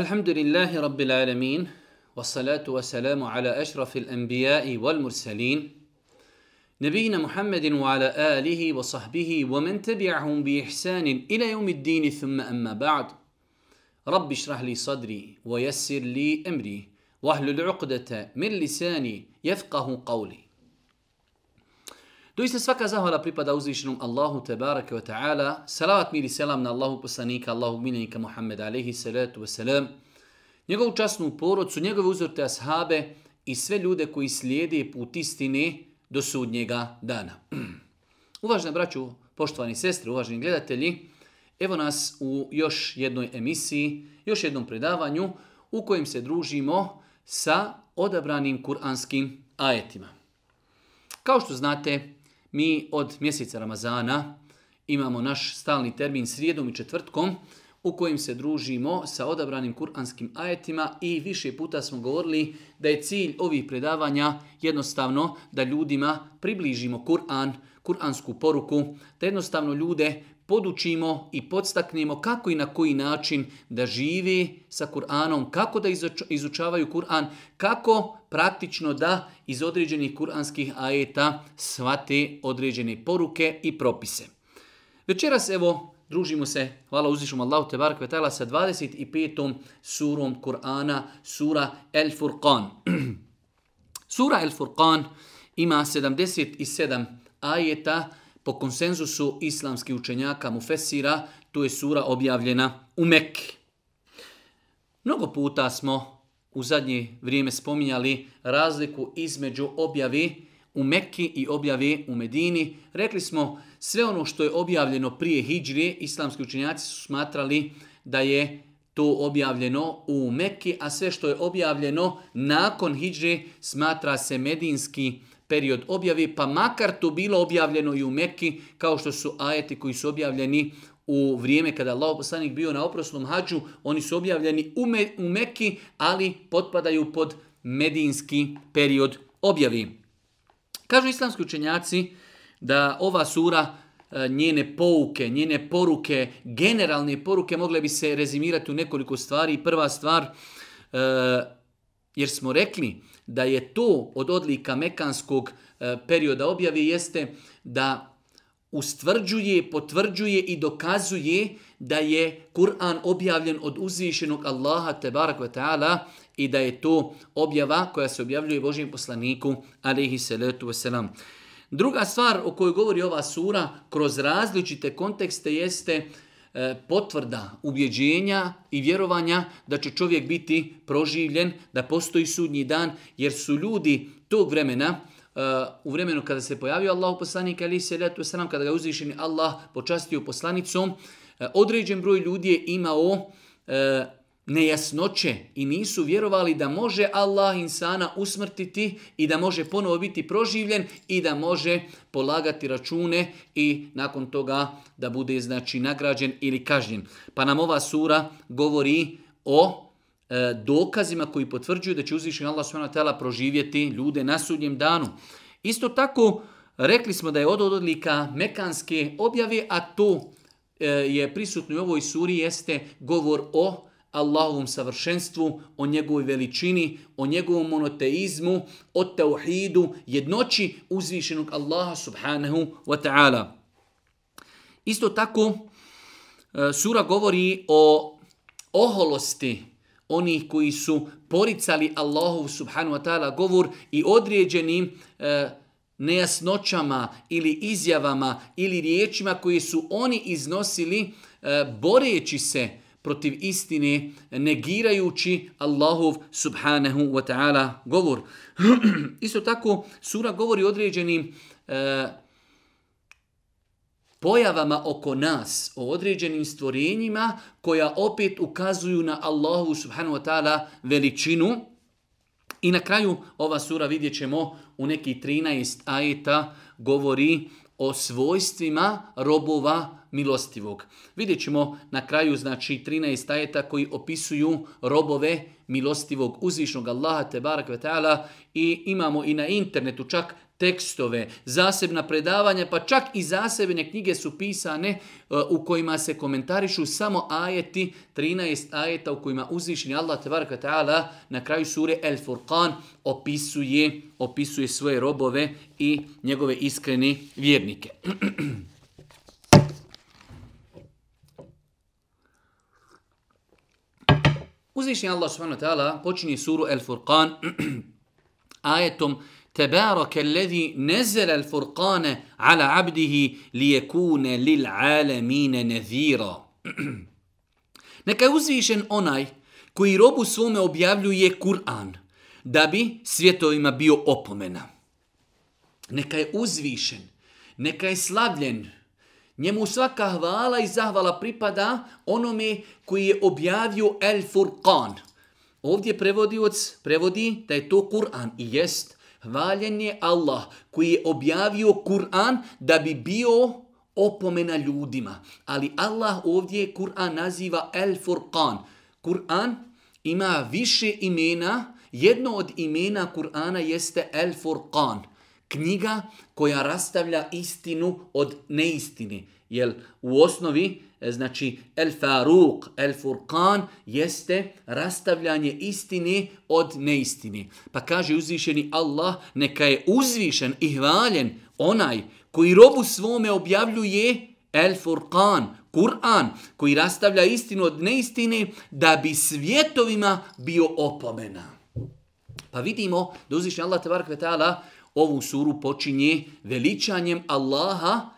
الحمد لله رب العالمين والصلاة والسلام على أشرف الأنبياء والمرسلين نبينا محمد وعلى آله وصحبه ومن تبعهم بإحسان إلى يوم الدين ثم أما بعد رب اشرح لي صدري ويسر لي أمري واهل العقدة من لساني يفقه قولي Doista svaka zahvala pripada uzvišenom Allahu tebareke ve taala. Salavat mir i selam na Allahu poslanika, Allahu miljenika Muhammed alejhi salatu ve selam. Njegovu časnu porodicu, njegove uzorte ashabe i sve ljude koji slijede put istine do sudnjega dana. Uvažena braću, poštovani sestre, uvaženi gledatelji, evo nas u još jednoj emisiji, još jednom predavanju u kojem se družimo sa odabranim kuranskim ajetima. Kao što znate, mi od mjeseca Ramazana imamo naš stalni termin srijedom i četvrtkom u kojim se družimo sa odabranim kuranskim ajetima i više puta smo govorili da je cilj ovih predavanja jednostavno da ljudima približimo Kur'an, kuransku poruku, da jednostavno ljude podučimo i podstaknemo kako i na koji način da živi sa Kur'anom, kako da izučavaju Kur'an, kako praktično da iz određenih kur'anskih ajeta svati određene poruke i propise. Večeras evo družimo se, hvala uzvišom Allahu Tebark Vetala, sa 25. surom Kur'ana, sura El Furqan. sura El Furqan ima 77 ajeta, Po konsenzusu islamskih učenjaka Mufesira, tu je sura objavljena u Mekke. Mnogo puta smo u zadnje vrijeme spominjali razliku između objavi u Mekki i objavi u Medini. Rekli smo sve ono što je objavljeno prije Hidžri, islamski učenjaci su smatrali da je to objavljeno u Mekki, a sve što je objavljeno nakon Hidžri smatra se medinski učenjaci period objave, pa makar to bilo objavljeno i u Mekki, kao što su ajeti koji su objavljeni u vrijeme kada Allah poslanik bio na oproslom hađu, oni su objavljeni u, Me u Mekki, ali potpadaju pod medijinski period objavi. Kažu islamski učenjaci da ova sura e, njene pouke, njene poruke, generalne poruke mogle bi se rezimirati u nekoliko stvari. Prva stvar, e, jer smo rekli, da je to od odlika mekanskog e, perioda objave jeste da ustvrđuje, potvrđuje i dokazuje da je Kur'an objavljen od uzvišenog Allaha te barak ve ta'ala i da je to objava koja se objavljuje Božijem poslaniku alaihi salatu ve selam. Druga stvar o kojoj govori ova sura kroz različite kontekste jeste uh, E, potvrda ubjeđenja i vjerovanja da će čovjek biti proživljen, da postoji sudnji dan, jer su ljudi tog vremena, e, u vremenu kada se pojavio Allah poslanik, ali se letu sram, kada ga uzvišeni Allah počastio poslanicom, e, određen broj ljudi je imao nejasnoće i nisu vjerovali da može Allah insana usmrtiti i da može ponovo biti proživljen i da može polagati račune i nakon toga da bude znači nagrađen ili kažnjen. Pa nam ova sura govori o e, dokazima koji potvrđuju da će uzvišen Allah svojena tela proživjeti ljude na sudnjem danu. Isto tako rekli smo da je od odlika mekanske objave, a to e, je prisutno u ovoj suri, jeste govor o Allahovom savršenstvu, o njegovoj veličini, o njegovom monoteizmu, o teuhidu, jednoći uzvišenog Allaha subhanahu wa ta'ala. Isto tako, e, sura govori o oholosti onih koji su poricali Allahov subhanahu wa ta'ala govor i određenim e, nejasnoćama ili izjavama ili riječima koje su oni iznosili e, boreći se protiv istine, negirajući Allahov subhanahu wa ta'ala govor. Isto tako, sura govori određenim e, pojavama oko nas, o određenim stvorenjima koja opet ukazuju na Allahu subhanahu wa ta'ala veličinu. I na kraju ova sura vidjet ćemo u neki 13 ajeta govori o svojstvima robova milostivog. Vidjet ćemo na kraju znači 13 ajeta koji opisuju robove milostivog uzvišnog Allaha te barak ta'ala i imamo i na internetu čak tekstove, zasebna predavanja, pa čak i zasebne knjige su pisane e, u kojima se komentarišu samo ajeti, 13 ajeta u kojima uzvišni Allah tebarka ta'ala na kraju sure El Furqan opisuje, opisuje svoje robove i njegove iskrene vjernike. Uzvišnji Allah subhanahu wa ta'ala počinje suru El Furqan ajetom Tebarake allazi nazzala al furqana ala abdihi liyakuna lil alamin nadhira. Neka je uzvišen onaj koji robu svome objavljuje Kur'an da bi svjetovima bio opomena. Neka je uzvišen, neka je slavljen, Njemu svaka hvala i zahvala pripada onome koji je objavio El Furqan. Ovdje prevodioc prevodi da je to Kur'an i jest. Hvaljen je Allah koji je objavio Kur'an da bi bio opomena ljudima. Ali Allah ovdje Kur'an naziva El Furqan. Kur'an ima više imena. Jedno od imena Kur'ana jeste El Furqan – knjiga koja rastavlja istinu od neistine. Jer u osnovi, e, znači, El Faruq, El Furqan, jeste rastavljanje istine od neistine. Pa kaže uzvišeni Allah, neka je uzvišen i hvaljen onaj koji robu svome objavljuje El Furqan, Kur'an, koji rastavlja istinu od neistine, da bi svjetovima bio opomena. Pa vidimo da uzvišeni Allah, tebara kvetala, ovu suru počinje veličanjem Allaha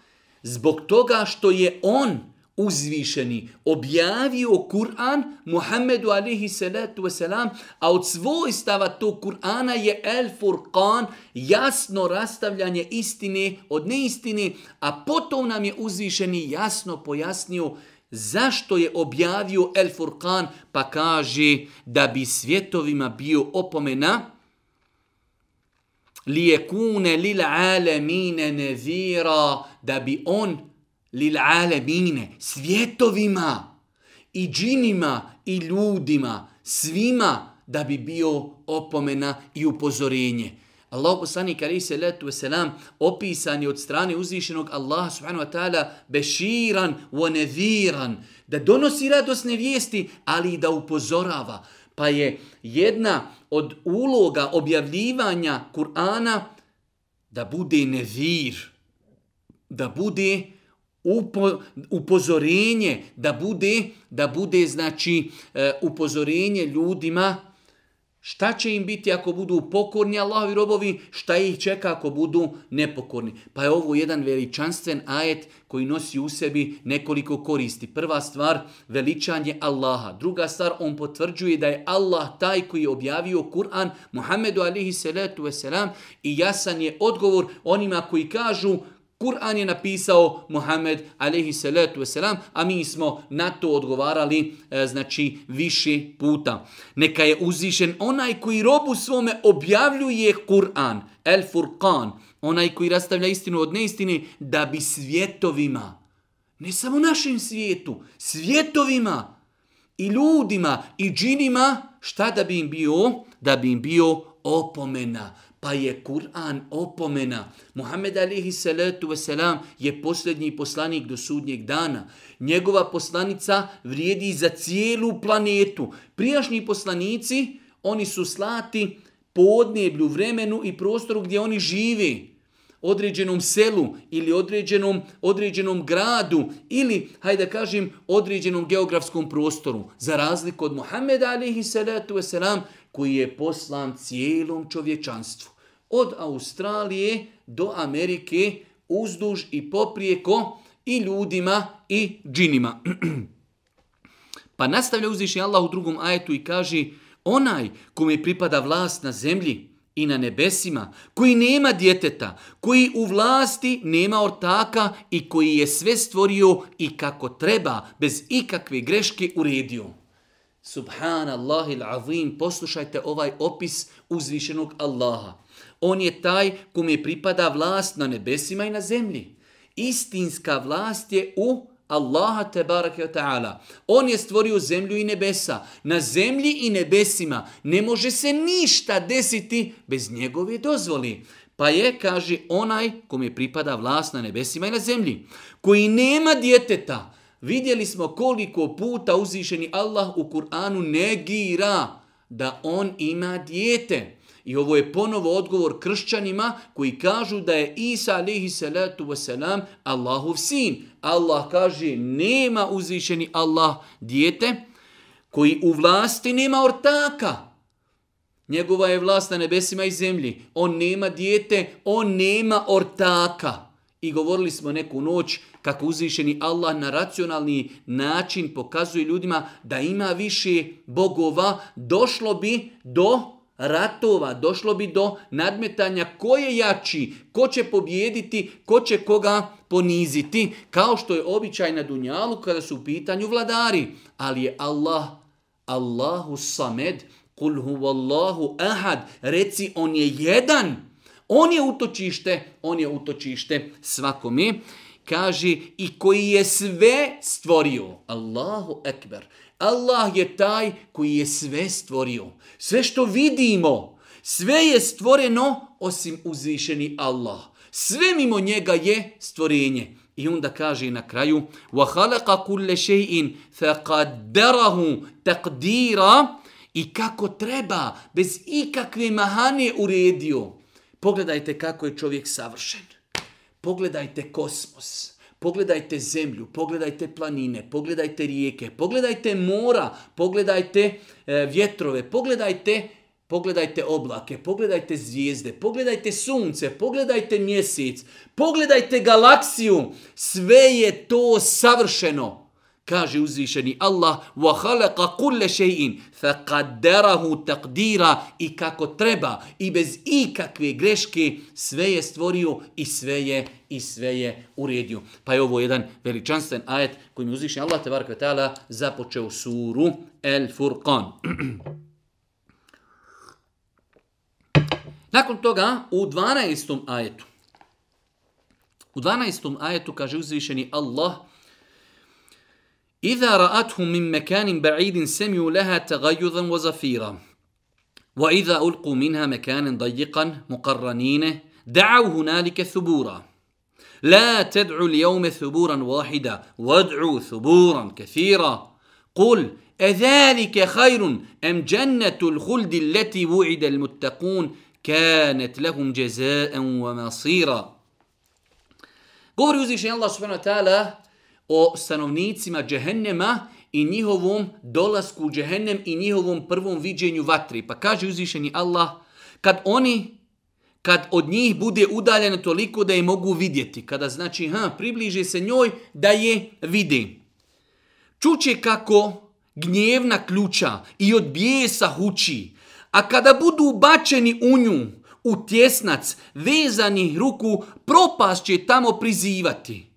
zbog toga što je on uzvišeni objavio Kur'an Muhammedu alihi salatu wasalam, a od svojstava tog Kur'ana je El Furqan jasno rastavljanje istine od neistine, a potom nam je uzvišeni jasno pojasnio zašto je objavio El Furqan, pa kaže da bi svjetovima bio opomena, lijekune lil alemine nezira, da bi on lil alemine svjetovima i džinima i ljudima, svima da bi bio opomena i upozorenje. Allah poslani kari se letu selam opisan je od strane uzvišenog Allaha subhanahu wa ta'ala beširan wa neziran, da donosi radosne vijesti, ali i da upozorava. Pa je jedna od uloga objavljivanja Kur'ana da bude nezir, da bude upo, upozorenje, da bude, da bude znači e, upozorenje ljudima, Šta će im biti ako budu pokorni Allahovi robovi, šta ih čeka ako budu nepokorni. Pa je ovo jedan veličanstven ajet koji nosi u sebi nekoliko koristi. Prva stvar, veličanje Allaha. Druga stvar, on potvrđuje da je Allah taj koji je objavio Kur'an Muhammedu alihi salatu wasalam i jasan je odgovor onima koji kažu Kur'an je napisao Muhammed alejhi salatu ve selam, a mi smo na to odgovarali e, znači više puta. Neka je uzišen onaj koji robu svome objavljuje Kur'an, El Furqan, onaj koji rastavlja istinu od neistine da bi svjetovima ne samo našem svijetu, svjetovima i ljudima i džinima šta da bi im bio, da bi im bio opomena pa je Kur'an opomena. Muhammed alihi salatu wasalam je posljednji poslanik do sudnjeg dana. Njegova poslanica vrijedi za cijelu planetu. Prijašnji poslanici, oni su slati podneblju, vremenu i prostoru gdje oni živi određenom selu ili određenom, određenom gradu ili, hajde da kažem, određenom geografskom prostoru. Za razliku od Muhammeda alihi salatu wasalam, koji je poslan cijelom čovječanstvu od Australije do Amerike uzduž i poprijeko i ljudima i džinima. pa nastavlja uzviši Allah u drugom ajetu i kaže onaj kome pripada vlast na zemlji i na nebesima, koji nema djeteta, koji u vlasti nema ortaka i koji je sve stvorio i kako treba, bez ikakve greške uredio. Subhanallahil azim, poslušajte ovaj opis uzvišenog Allaha. On je taj kom je pripada vlast na nebesima i na zemlji. Istinska vlast je u Allaha te barake ta'ala. On je stvorio zemlju i nebesa. Na zemlji i nebesima ne može se ništa desiti bez njegove dozvoli. Pa je, kaže, onaj kom je pripada vlast na nebesima i na zemlji, koji nema djeteta. Vidjeli smo koliko puta uzvišeni Allah u Kur'anu negira da on ima djete. Djete. I ovo je ponovo odgovor kršćanima koji kažu da je Isa alihi salatu wasalam Allahov sin. Allah kaže nema uzvišeni Allah dijete koji u vlasti nema ortaka. Njegova je vlast na nebesima i zemlji. On nema dijete, on nema ortaka. I govorili smo neku noć kako uzvišeni Allah na racionalni način pokazuje ljudima da ima više bogova, došlo bi do ratova, došlo bi do nadmetanja ko je jači, ko će pobjediti, ko će koga poniziti, kao što je običaj na Dunjalu kada su u pitanju vladari. Ali je Allah, Allahu samed, kul huvallahu ahad, reci on je jedan, on je utočište, on je utočište svakome, kaže i koji je sve stvorio. Allahu ekber. Allahu ekber. Allah je taj koji je sve stvorio. Sve što vidimo, sve je stvoreno osim uzvišeni Allah. Sve mimo njega je stvorenje. I onda kaže na kraju وَحَلَقَ كُلَّ شَيْءٍ فَقَدَّرَهُ تَقْدِيرًا I kako treba, bez ikakve mahane uredio. Pogledajte kako je čovjek savršen. Pogledajte kosmos. Pogledajte kosmos pogledajte zemlju, pogledajte planine, pogledajte rijeke, pogledajte mora, pogledajte e, vjetrove, pogledajte pogledajte oblake, pogledajte zvijezde, pogledajte sunce, pogledajte mjesec, pogledajte galaksiju, sve je to savršeno kaže uzvišeni Allah wa khalaqa kulla shay'in faqaddarahu taqdira i kako treba i bez ikakve greške sve je stvorio i sve je i sve je uredio pa je ovo jedan veličanstven ajet kojim je uzvišeni Allah tebarak ve taala započeo suru El Furqan Nakon toga u 12. ajetu U 12. ajetu kaže uzvišeni Allah إذا رأتهم من مكان بعيد سمعوا لها تغيظا وزفيرا وإذا ألقوا منها مكانا ضيقا مقرنين دعوا هنالك ثبورا لا تدعوا اليوم ثبورا واحدا وادعوا ثبورا كثيرا قل أذلك خير أم جنة الخلد التي وعد المتقون كانت لهم جزاء ومصيرا Govori uzvišenje Allah subhanahu wa ta'ala o stanovnicima džehennema i njihovom dolasku u džehennem i njihovom prvom viđenju vatri. Pa kaže uzvišeni Allah, kad oni, kad od njih bude udaljeno toliko da je mogu vidjeti, kada znači, ha, približe se njoj da je vide. Čuće kako gnjevna ključa i od bijesa huči, a kada budu bačeni u nju, u tjesnac, vezani ruku, propast će tamo prizivati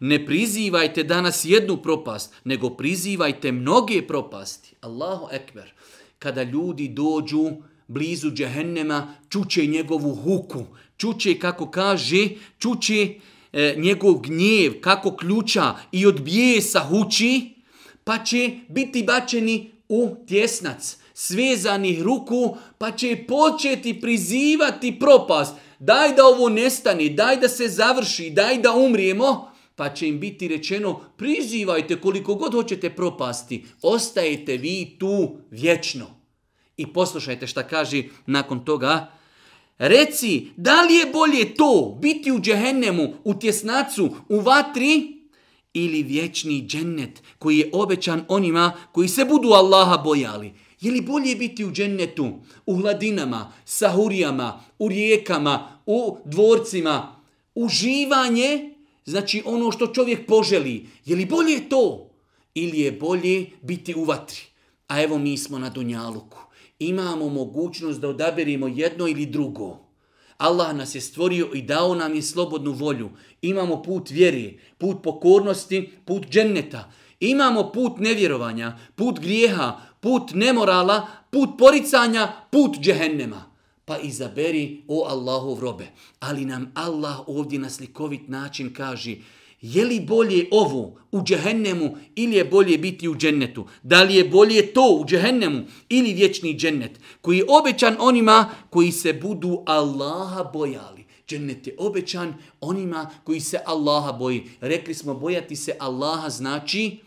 ne prizivajte danas jednu propast, nego prizivajte mnoge propasti. Allahu ekber. Kada ljudi dođu blizu džehennema, čuće njegovu huku, čuće kako kaže, čuće e, njegov gnjev, kako ključa i od bijesa huči, pa će biti bačeni u tjesnac, svezani ruku, pa će početi prizivati propast. Daj da ovo nestani, daj da se završi, daj da umrijemo. Daj da umrijemo pa će im biti rečeno prizivajte koliko god hoćete propasti, ostajete vi tu vječno. I poslušajte šta kaže nakon toga. Reci, da li je bolje to biti u džehennemu, u tjesnacu, u vatri ili vječni džennet koji je obećan onima koji se budu Allaha bojali? Je li bolje biti u džennetu, u hladinama, sa hurijama, u rijekama, u dvorcima, uživanje, živanje, Znači ono što čovjek poželi, je li bolje to? Ili je bolje biti u vatri? A evo mi smo na Dunjaluku. Imamo mogućnost da odaberimo jedno ili drugo. Allah nas je stvorio i dao nam je slobodnu volju. Imamo put vjeri, put pokornosti, put dženneta. Imamo put nevjerovanja, put grijeha, put nemorala, put poricanja, put džehennema pa izaberi o Allahov robe. Ali nam Allah ovdje na slikovit način kaže je li bolje ovo u džehennemu ili je bolje biti u džennetu? Da li je bolje to u džehennemu ili vječni džennet koji je obećan onima koji se budu Allaha bojali? Džennet je obećan onima koji se Allaha boji. Rekli smo bojati se Allaha znači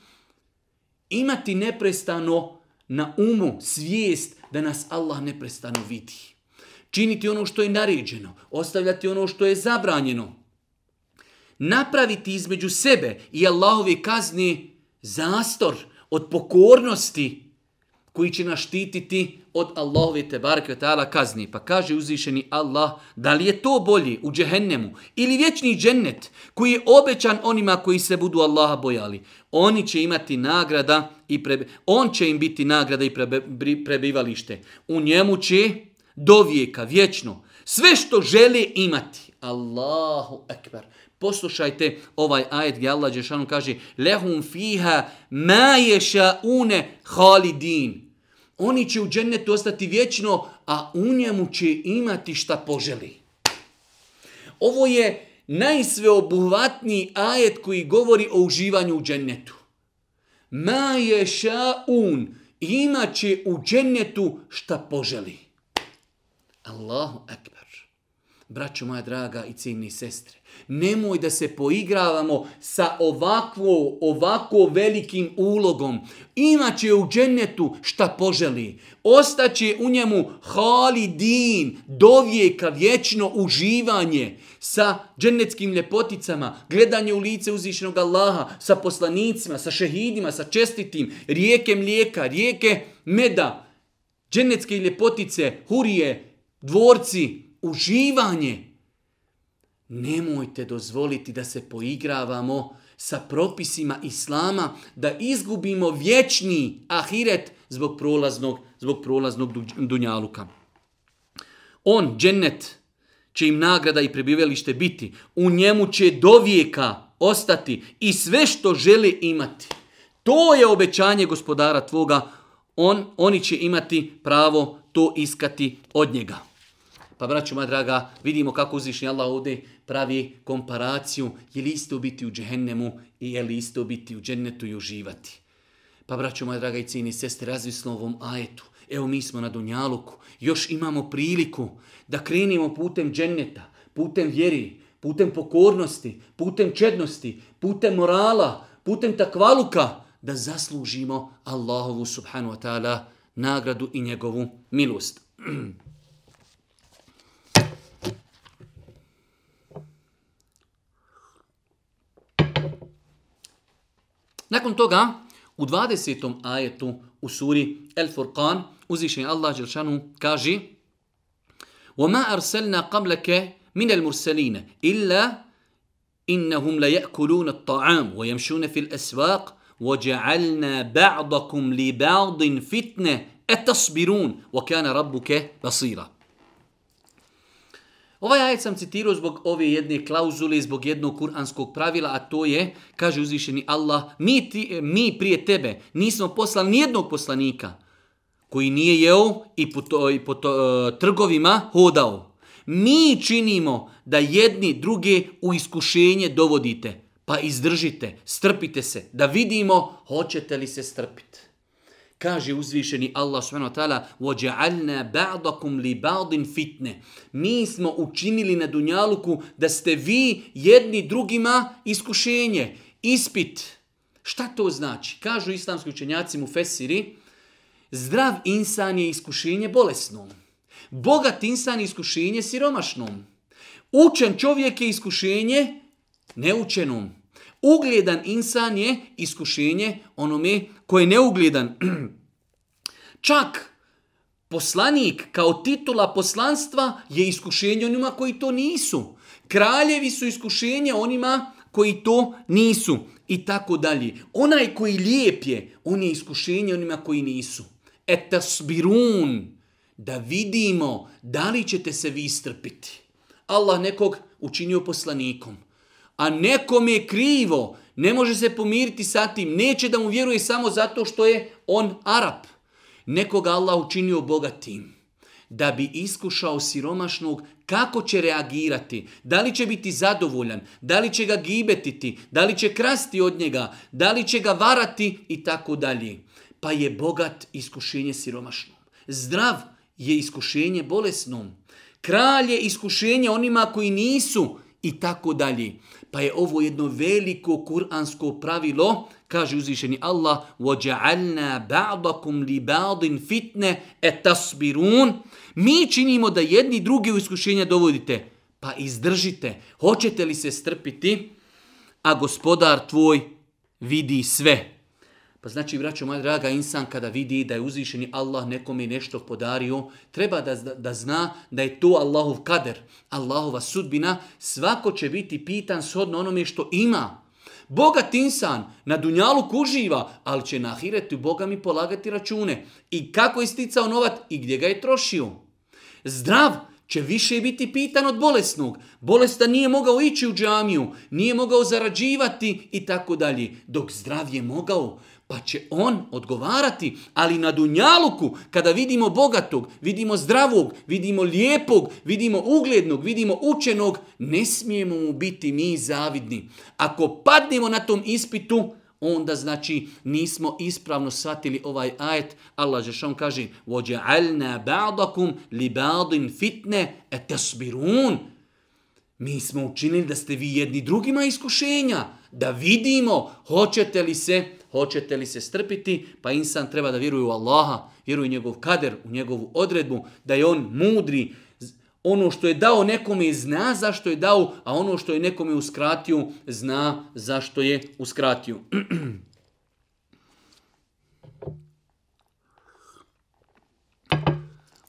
imati neprestano na umu svijest da nas Allah neprestano vidi činiti ono što je naređeno, ostavljati ono što je zabranjeno, napraviti između sebe i Allahove kazni zastor od pokornosti koji će nas štititi od Allahove te barke od ta'ala kazni. Pa kaže uzvišeni Allah, da li je to bolje u džehennemu ili vječni džennet koji je obećan onima koji se budu Allaha bojali. Oni će imati nagrada i prebe, on će im biti nagrada i prebe, prebivalište. U njemu će do vijeka, vječno. Sve što žele imati. Allahu ekber. Poslušajte ovaj ajet gdje Allah Đešanu kaže Lehum fiha ma ješa une halidin. Oni će u džennetu ostati vječno, a u njemu će imati šta poželi. Ovo je najsveobuhvatniji ajet koji govori o uživanju u džennetu. Ma ješa un. Imaće u džennetu šta poželi. Allahu akbar. Braćo moja draga i cijenni sestre, nemoj da se poigravamo sa ovako, ovako velikim ulogom. Imaće u džennetu šta poželi. Ostaće u njemu hali din, dovijeka, vječno uživanje sa džennetskim ljepoticama, gledanje u lice uzvišenog Allaha, sa poslanicima, sa šehidima, sa čestitim, rijeke mlijeka, rijeke meda, džennetske ljepotice, hurije, dvorci, uživanje. Nemojte dozvoliti da se poigravamo sa propisima islama, da izgubimo vječni ahiret zbog prolaznog, zbog prolaznog dunjaluka. On, džennet, će im nagrada i prebivalište biti. U njemu će do vijeka ostati i sve što žele imati. To je obećanje gospodara tvoga. On, oni će imati pravo to iskati od njega. Pa braćo moja draga, vidimo kako uzvišnji Allah ovdje pravi komparaciju je li isto biti u džehennemu i je li isto biti u džennetu i uživati. Pa braćo moja draga i cijeni sestre, razvisno ovom ajetu. Evo mi smo na Dunjaluku, još imamo priliku da krenimo putem dženneta, putem vjeri, putem pokornosti, putem čednosti, putem morala, putem takvaluka, da zaslužimo Allahovu subhanu wa ta'ala nagradu i njegovu milost. Nakon toga u 20. ajetu u suri El Furqan uzvišen Allah Đelšanu kaže وَمَا أَرْسَلْنَا قَبْلَكَ مِنَ الْمُرْسَلِينَ إِلَّا إِنَّهُمْ لَيَأْكُلُونَ الطَّعَامُ وَيَمْشُونَ فِي الْأَسْوَاقِ وَجَعَلْنَا بَعْضَكُمْ لِبَعْضٍ فِتْنَةً أَتَصْبِرُونَ وَكَانَ رَبُّكَ بَصِيرًا Ovaj ajet sam citirao zbog ove jedne klauzule, zbog jednog kuranskog pravila, a to je, kaže uzvišeni Allah, mi, ti, mi prije tebe nismo poslali nijednog poslanika koji nije jeo i po, to, i po to, e, trgovima hodao. Mi činimo da jedni druge u iskušenje dovodite, pa izdržite, strpite se, da vidimo hoćete li se strpiti kaže uzvišeni Allah subhanahu wa ta'ala وَجَعَلْنَا بَعْضَكُمْ لِبَعْضٍ fitne. Mi smo učinili na dunjaluku da ste vi jedni drugima iskušenje, ispit. Šta to znači? Kažu islamski učenjaci mu fesiri, zdrav insan je iskušenje bolesnom. Bogat insan je iskušenje siromašnom. Učen čovjek je iskušenje neučenom ugljedan insan je iskušenje onome koje je neugljedan. Čak poslanik kao titula poslanstva je iskušenje onima koji to nisu. Kraljevi su iskušenje onima koji to nisu i tako dalje. Onaj koji lijep je, on je iskušenje onima koji nisu. Eta sbirun, da vidimo da li ćete se vi strpiti. Allah nekog učinio poslanikom a nekom je krivo, ne može se pomiriti sa tim, neće da mu vjeruje samo zato što je on Arab. Nekoga Allah učinio bogatim da bi iskušao siromašnog kako će reagirati, da li će biti zadovoljan, da li će ga gibetiti, da li će krasti od njega, da li će ga varati i tako dalje. Pa je bogat iskušenje siromašnom. Zdrav je iskušenje bolesnom. Kralj je iskušenje onima koji nisu siromašni i tako dalje. Pa je ovo jedno veliko kuransko pravilo, kaže uzvišeni Allah, وَجَعَلْنَا بَعْضَكُمْ لِبَعْضٍ فِتْنَ اَتَصْبِرُونَ Mi činimo da jedni drugi u iskušenja dovodite, pa izdržite, hoćete li se strpiti, a gospodar tvoj vidi sve. Pa znači, vraćam, moja draga insan, kada vidi da je uzvišeni Allah nekome nešto podario, treba da, da zna da je to Allahov kader, Allahova sudbina, svako će biti pitan shodno onome što ima. Bogat insan na dunjalu kuživa, ali će na ahiretu Boga mi polagati račune. I kako je sticao novat i gdje ga je trošio. Zdrav će više biti pitan od bolesnog. Bolesta nije mogao ići u džamiju, nije mogao zarađivati i tako dalje. Dok zdrav je mogao, pa će on odgovarati, ali na dunjaluku, kada vidimo bogatog, vidimo zdravog, vidimo lijepog, vidimo uglednog, vidimo učenog, ne smijemo mu biti mi zavidni. Ako padnemo na tom ispitu, onda znači nismo ispravno shvatili ovaj ajet. Allah je što on kaže, وَجَعَلْنَا بَعْدَكُمْ لِبَعْدٍ فِتْنَ اَتَسْبِرُونَ Mi smo učinili da ste vi jedni drugima iskušenja, da vidimo hoćete li se Hoćete li se strpiti? Pa insan treba da vjeruje u Allaha, vjeruje u njegov kader, u njegovu odredbu, da je on mudri. Ono što je dao nekome zna zašto je dao, a ono što je nekome uskratio zna zašto je uskratio.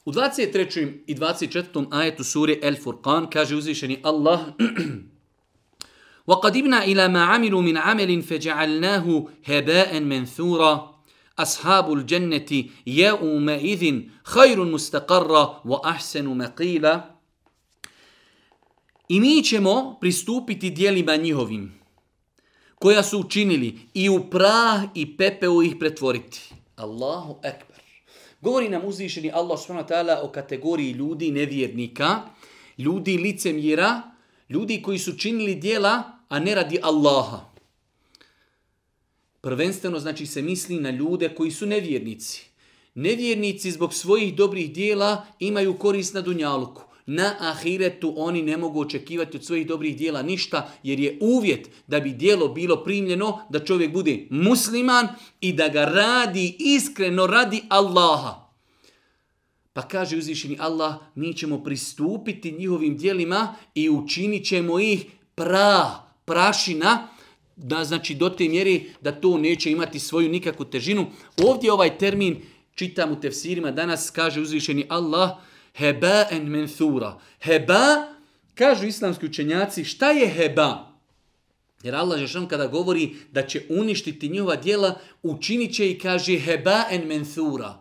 U 23. i 24. ajetu suri El Furqan kaže uzvišeni Allah وقدمنا إلى ما عملوا من عمل فجعلناه هباء منثورا أصحاب الجنة يومئذ خير مستقرة وأحسن مقيلة I mi ćemo pristupiti dijelima njihovim, koja su učinili i u prah i pepeu ih pretvoriti. Allahu Ekber. Govori nam uzvišeni Allah s.w.t. o kategoriji ljudi nevjernika, ljudi licemjira, ljudi koji su činili dijela a ne radi Allaha. Prvenstveno znači se misli na ljude koji su nevjernici. Nevjernici zbog svojih dobrih dijela imaju korist na dunjaluku. Na ahiretu oni ne mogu očekivati od svojih dobrih dijela ništa, jer je uvjet da bi dijelo bilo primljeno da čovjek bude musliman i da ga radi iskreno radi Allaha. Pa kaže uzvišeni Allah, mi ćemo pristupiti njihovim dijelima i učinit ćemo ih pra, prašina, da, znači do te mjeri da to neće imati svoju nikakvu težinu. Ovdje ovaj termin, čitam u tefsirima danas, kaže uzvišeni Allah, heba en menthura. Heba, kažu islamski učenjaci, šta je heba? Jer Allah Žešan kada govori da će uništiti njihova dijela, učinit će i kaže heba en menthura.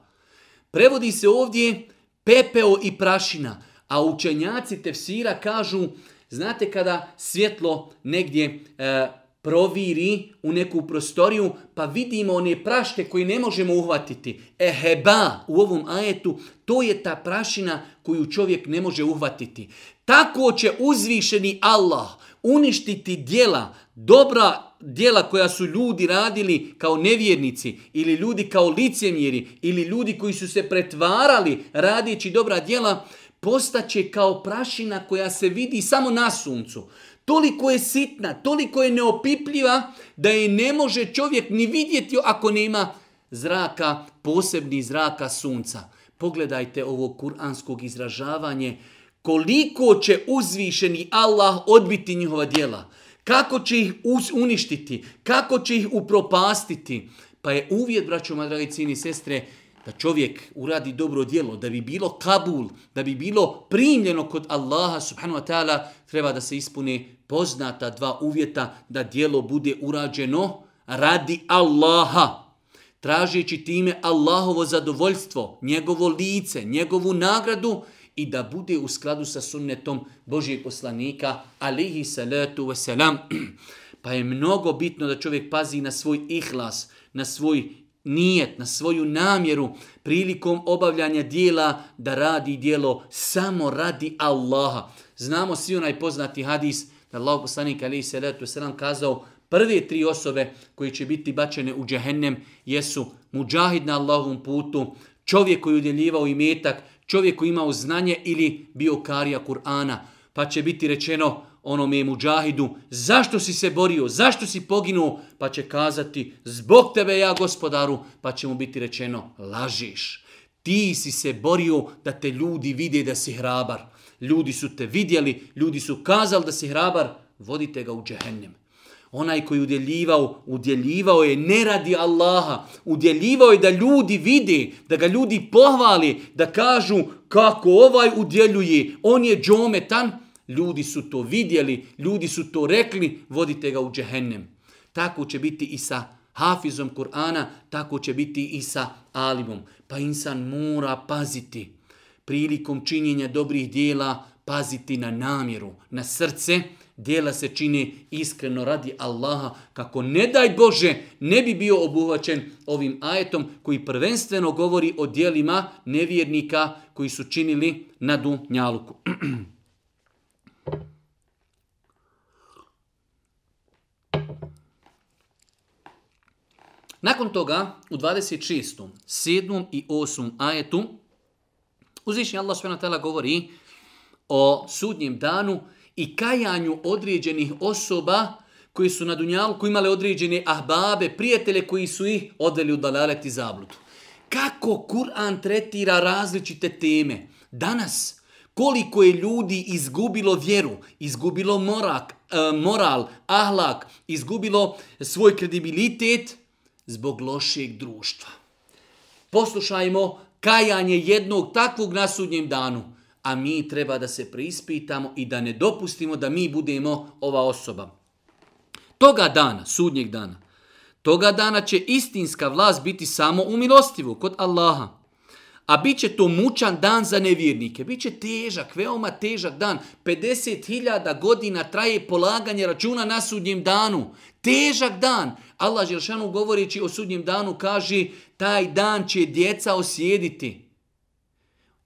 Prevodi se ovdje pepeo i prašina, a učenjaci tefsira kažu uh, Znate kada svjetlo negdje e, proviri u neku prostoriju, pa vidimo one praške koje ne možemo uhvatiti. Eheba u ovom ajetu, to je ta prašina koju čovjek ne može uhvatiti. Tako će uzvišeni Allah uništiti dijela, dobra dijela koja su ljudi radili kao nevjernici ili ljudi kao licemjeri ili ljudi koji su se pretvarali radići dobra dijela, postaće kao prašina koja se vidi samo na suncu. Toliko je sitna, toliko je neopipljiva da je ne može čovjek ni vidjeti ako nema zraka, posebni zraka sunca. Pogledajte ovo kuranskog izražavanje koliko će uzvišeni Allah odbiti njihova dijela, kako će ih uništiti, kako će ih upropastiti. Pa je uvjet, braćoma, dragi cini sestre, da čovjek uradi dobro djelo, da bi bilo kabul, da bi bilo primljeno kod Allaha subhanahu wa ta'ala, treba da se ispune poznata dva uvjeta da djelo bude urađeno radi Allaha. Tražeći time Allahovo zadovoljstvo, njegovo lice, njegovu nagradu i da bude u skladu sa sunnetom Božijeg poslanika, alihi salatu wasalam. Pa je mnogo bitno da čovjek pazi na svoj ihlas, na svoj nijet, na svoju namjeru prilikom obavljanja dijela da radi dijelo samo radi Allaha. Znamo svi onaj poznati hadis da Allah poslanik alaihi salatu wasalam kazao prve tri osobe koji će biti bačene u džehennem jesu muđahid na Allahovom putu, čovjek koji udjeljivao imetak, čovjek koji imao znanje ili bio karija Kur'ana. Pa će biti rečeno, onom je muđahidu, zašto si se borio, zašto si poginuo, pa će kazati, zbog tebe ja gospodaru, pa će mu biti rečeno, lažiš. Ti si se borio da te ljudi vide da si hrabar. Ljudi su te vidjeli, ljudi su kazali da si hrabar, vodite ga u džehennem. Onaj koji udjeljivao, udjeljivao je ne radi Allaha, udjeljivao je da ljudi vide, da ga ljudi pohvali, da kažu kako ovaj udjeljuje, on je džometan, ljudi su to vidjeli, ljudi su to rekli, vodite ga u džehennem. Tako će biti i sa hafizom Kur'ana, tako će biti i sa alimom. Pa insan mora paziti prilikom činjenja dobrih dijela, paziti na namjeru, na srce, Dijela se čini iskreno radi Allaha kako ne daj Bože ne bi bio obuhvaćen ovim ajetom koji prvenstveno govori o dijelima nevjernika koji su činili na dunjaluku. Nakon toga, u 26. 7. i 8. ajetu, uzvišnji Allah s.w.t. govori o sudnjem danu i kajanju određenih osoba koji su na Dunjalku imale određene ahbabe, prijatelje koji su ih odveli u dalalet i zabludu. Kako Kur'an tretira različite teme? Danas, koliko je ljudi izgubilo vjeru, izgubilo morak, eh, moral, ahlak, izgubilo svoj kredibilitet – zbog lošeg društva. Poslušajmo kajanje jednog takvog na sudnjem danu, a mi treba da se preispitamo i da ne dopustimo da mi budemo ova osoba. Toga dana, sudnjeg dana, toga dana će istinska vlast biti samo u milostivu kod Allaha. A bit će to mučan dan za nevjernike. Biće težak, veoma težak dan. 50.000 godina traje polaganje računa na sudnjem danu. Težak dan. Allah Želšanu govoreći o sudnjem danu kaže taj dan će djeca osjediti.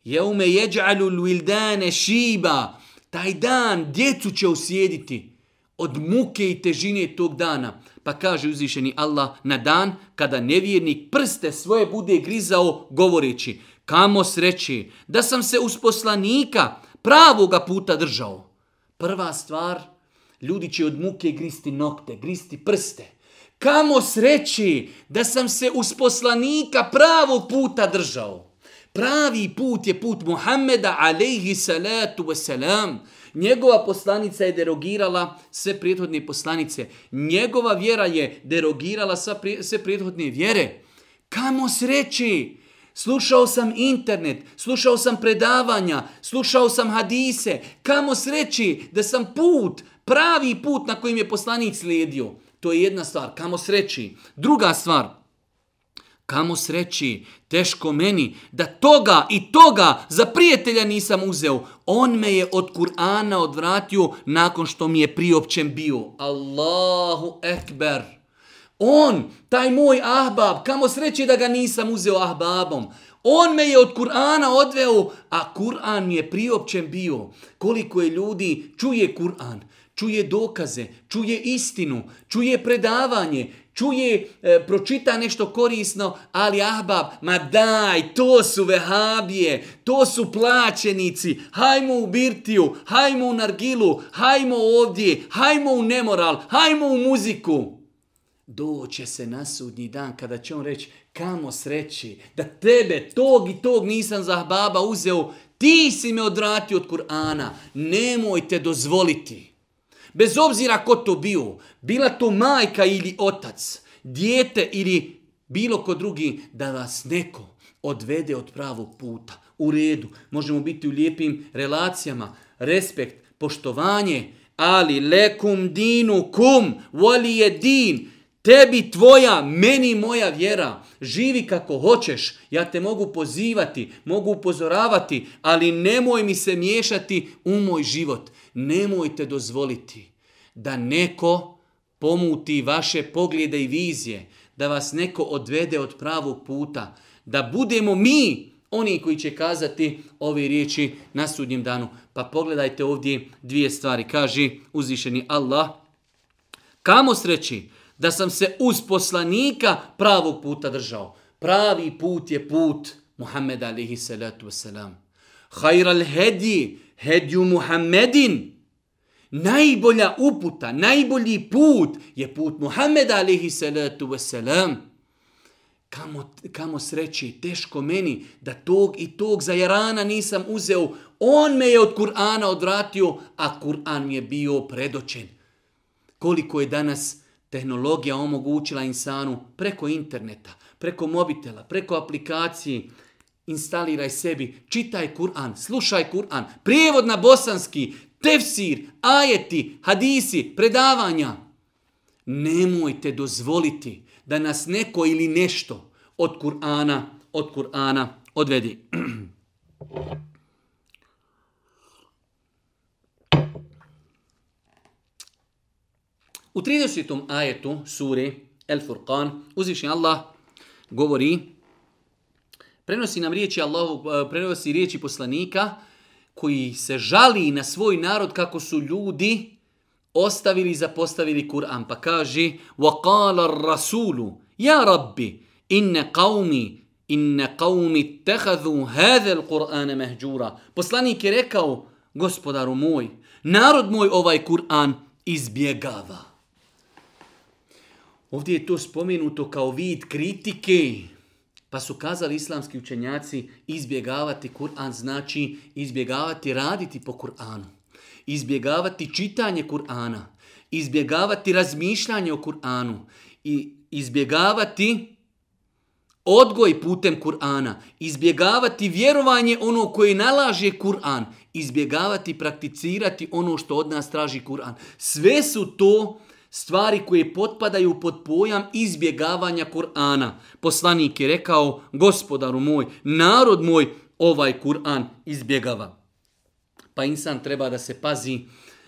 Jeume jeđalu lwildane šiba. Taj dan djecu će osjediti od muke i težine tog dana. Pa kaže uzvišeni Allah na dan kada nevjernik prste svoje bude grizao govoreći Kamo sreći da sam se uz poslanika pravoga puta držao. Prva stvar, ljudi će od muke gristi nokte, gristi prste. Kamo sreći da sam se uz poslanika pravog puta držao. Pravi put je put Muhammeda, alejhi salatu wasalam. Njegova poslanica je derogirala sve prijethodne poslanice. Njegova vjera je derogirala sve prijethodne vjere. Kamo sreći slušao sam internet, slušao sam predavanja, slušao sam hadise, kamo sreći da sam put, pravi put na kojim je poslanik slijedio. To je jedna stvar, kamo sreći. Druga stvar, kamo sreći, teško meni, da toga i toga za prijatelja nisam uzeo. On me je od Kur'ana odvratio nakon što mi je priopćen bio. Allahu ekber. Allahu ekber. On, taj moj ahbab, kamo sreće da ga nisam uzeo ahbabom. On me je od Kur'ana odveo, a Kur'an mi je priopćen bio. Koliko je ljudi čuje Kur'an, čuje dokaze, čuje istinu, čuje predavanje, čuje, e, pročita nešto korisno, ali ahbab, ma daj, to su vehabije, to su plaćenici, hajmo u birtiju, hajmo u nargilu, hajmo ovdje, hajmo u nemoral, hajmo u muziku doće se na sudnji dan kada će on reći kamo sreći da tebe tog i tog nisam za baba uzeo, ti si me odvratio od Kur'ana, nemojte dozvoliti. Bez obzira ko to bio, bila to majka ili otac, dijete ili bilo ko drugi, da vas neko odvede od pravog puta. U redu, možemo biti u lijepim relacijama, respekt, poštovanje, ali lekum dinu kum, voli je din, tebi tvoja, meni moja vjera. Živi kako hoćeš, ja te mogu pozivati, mogu upozoravati, ali nemoj mi se miješati u moj život. Nemoj te dozvoliti da neko pomuti vaše poglede i vizije, da vas neko odvede od pravog puta, da budemo mi oni koji će kazati ove riječi na sudnjem danu. Pa pogledajte ovdje dvije stvari. Kaži uzvišeni Allah, kamo sreći? da sam se uz poslanika pravog puta držao. Pravi put je put Muhammed alihi salatu wasalam. Hajra hedi, hedju Muhammedin. Najbolja uputa, najbolji put je put Muhammed alihi salatu wasalam. Kamo, kamo sreći, teško meni da tog i tog za Jarana nisam uzeo. On me je od Kur'ana odvratio, a Kur'an mi je bio predočen. Koliko je danas predočen Tehnologija omogućila insanu preko interneta, preko mobitela, preko aplikacije, instaliraj sebi, čitaj Kur'an, slušaj Kur'an, prijevod na bosanski, tefsir, ajeti, hadisi, predavanja. Nemojte dozvoliti da nas neko ili nešto od Kur'ana, od Kur'ana odvedi. U 30. ajetu sure El Furqan uzvišnji Allah govori prenosi nam riječi Allahu eh, prenosi riječi poslanika koji se žali na svoj narod kako su ljudi ostavili i zapostavili Kur'an. Pa kaže, وَقَالَ الرَّسُولُ يَا رَبِّ إِنَّ قَوْمِ إِنَّ قَوْمِ تَحَذُوا هَذَا الْقُرْآنَ مَهْجُورًا Poslanik je rekao, gospodaru moj, narod moj ovaj Kur'an izbjegava. Ovdje je to spomenuto kao vid kritike, pa su kazali islamski učenjaci izbjegavati Kur'an znači izbjegavati raditi po Kur'anu, izbjegavati čitanje Kur'ana, izbjegavati razmišljanje o Kur'anu i izbjegavati odgoj putem Kur'ana, izbjegavati vjerovanje ono koje nalaže Kur'an, izbjegavati prakticirati ono što od nas traži Kur'an. Sve su to uh, stvari koje potpadaju pod pojam izbjegavanja Kur'ana. Poslanik je rekao, gospodaru moj, narod moj, ovaj Kur'an izbjegava. Pa insan treba da se pazi,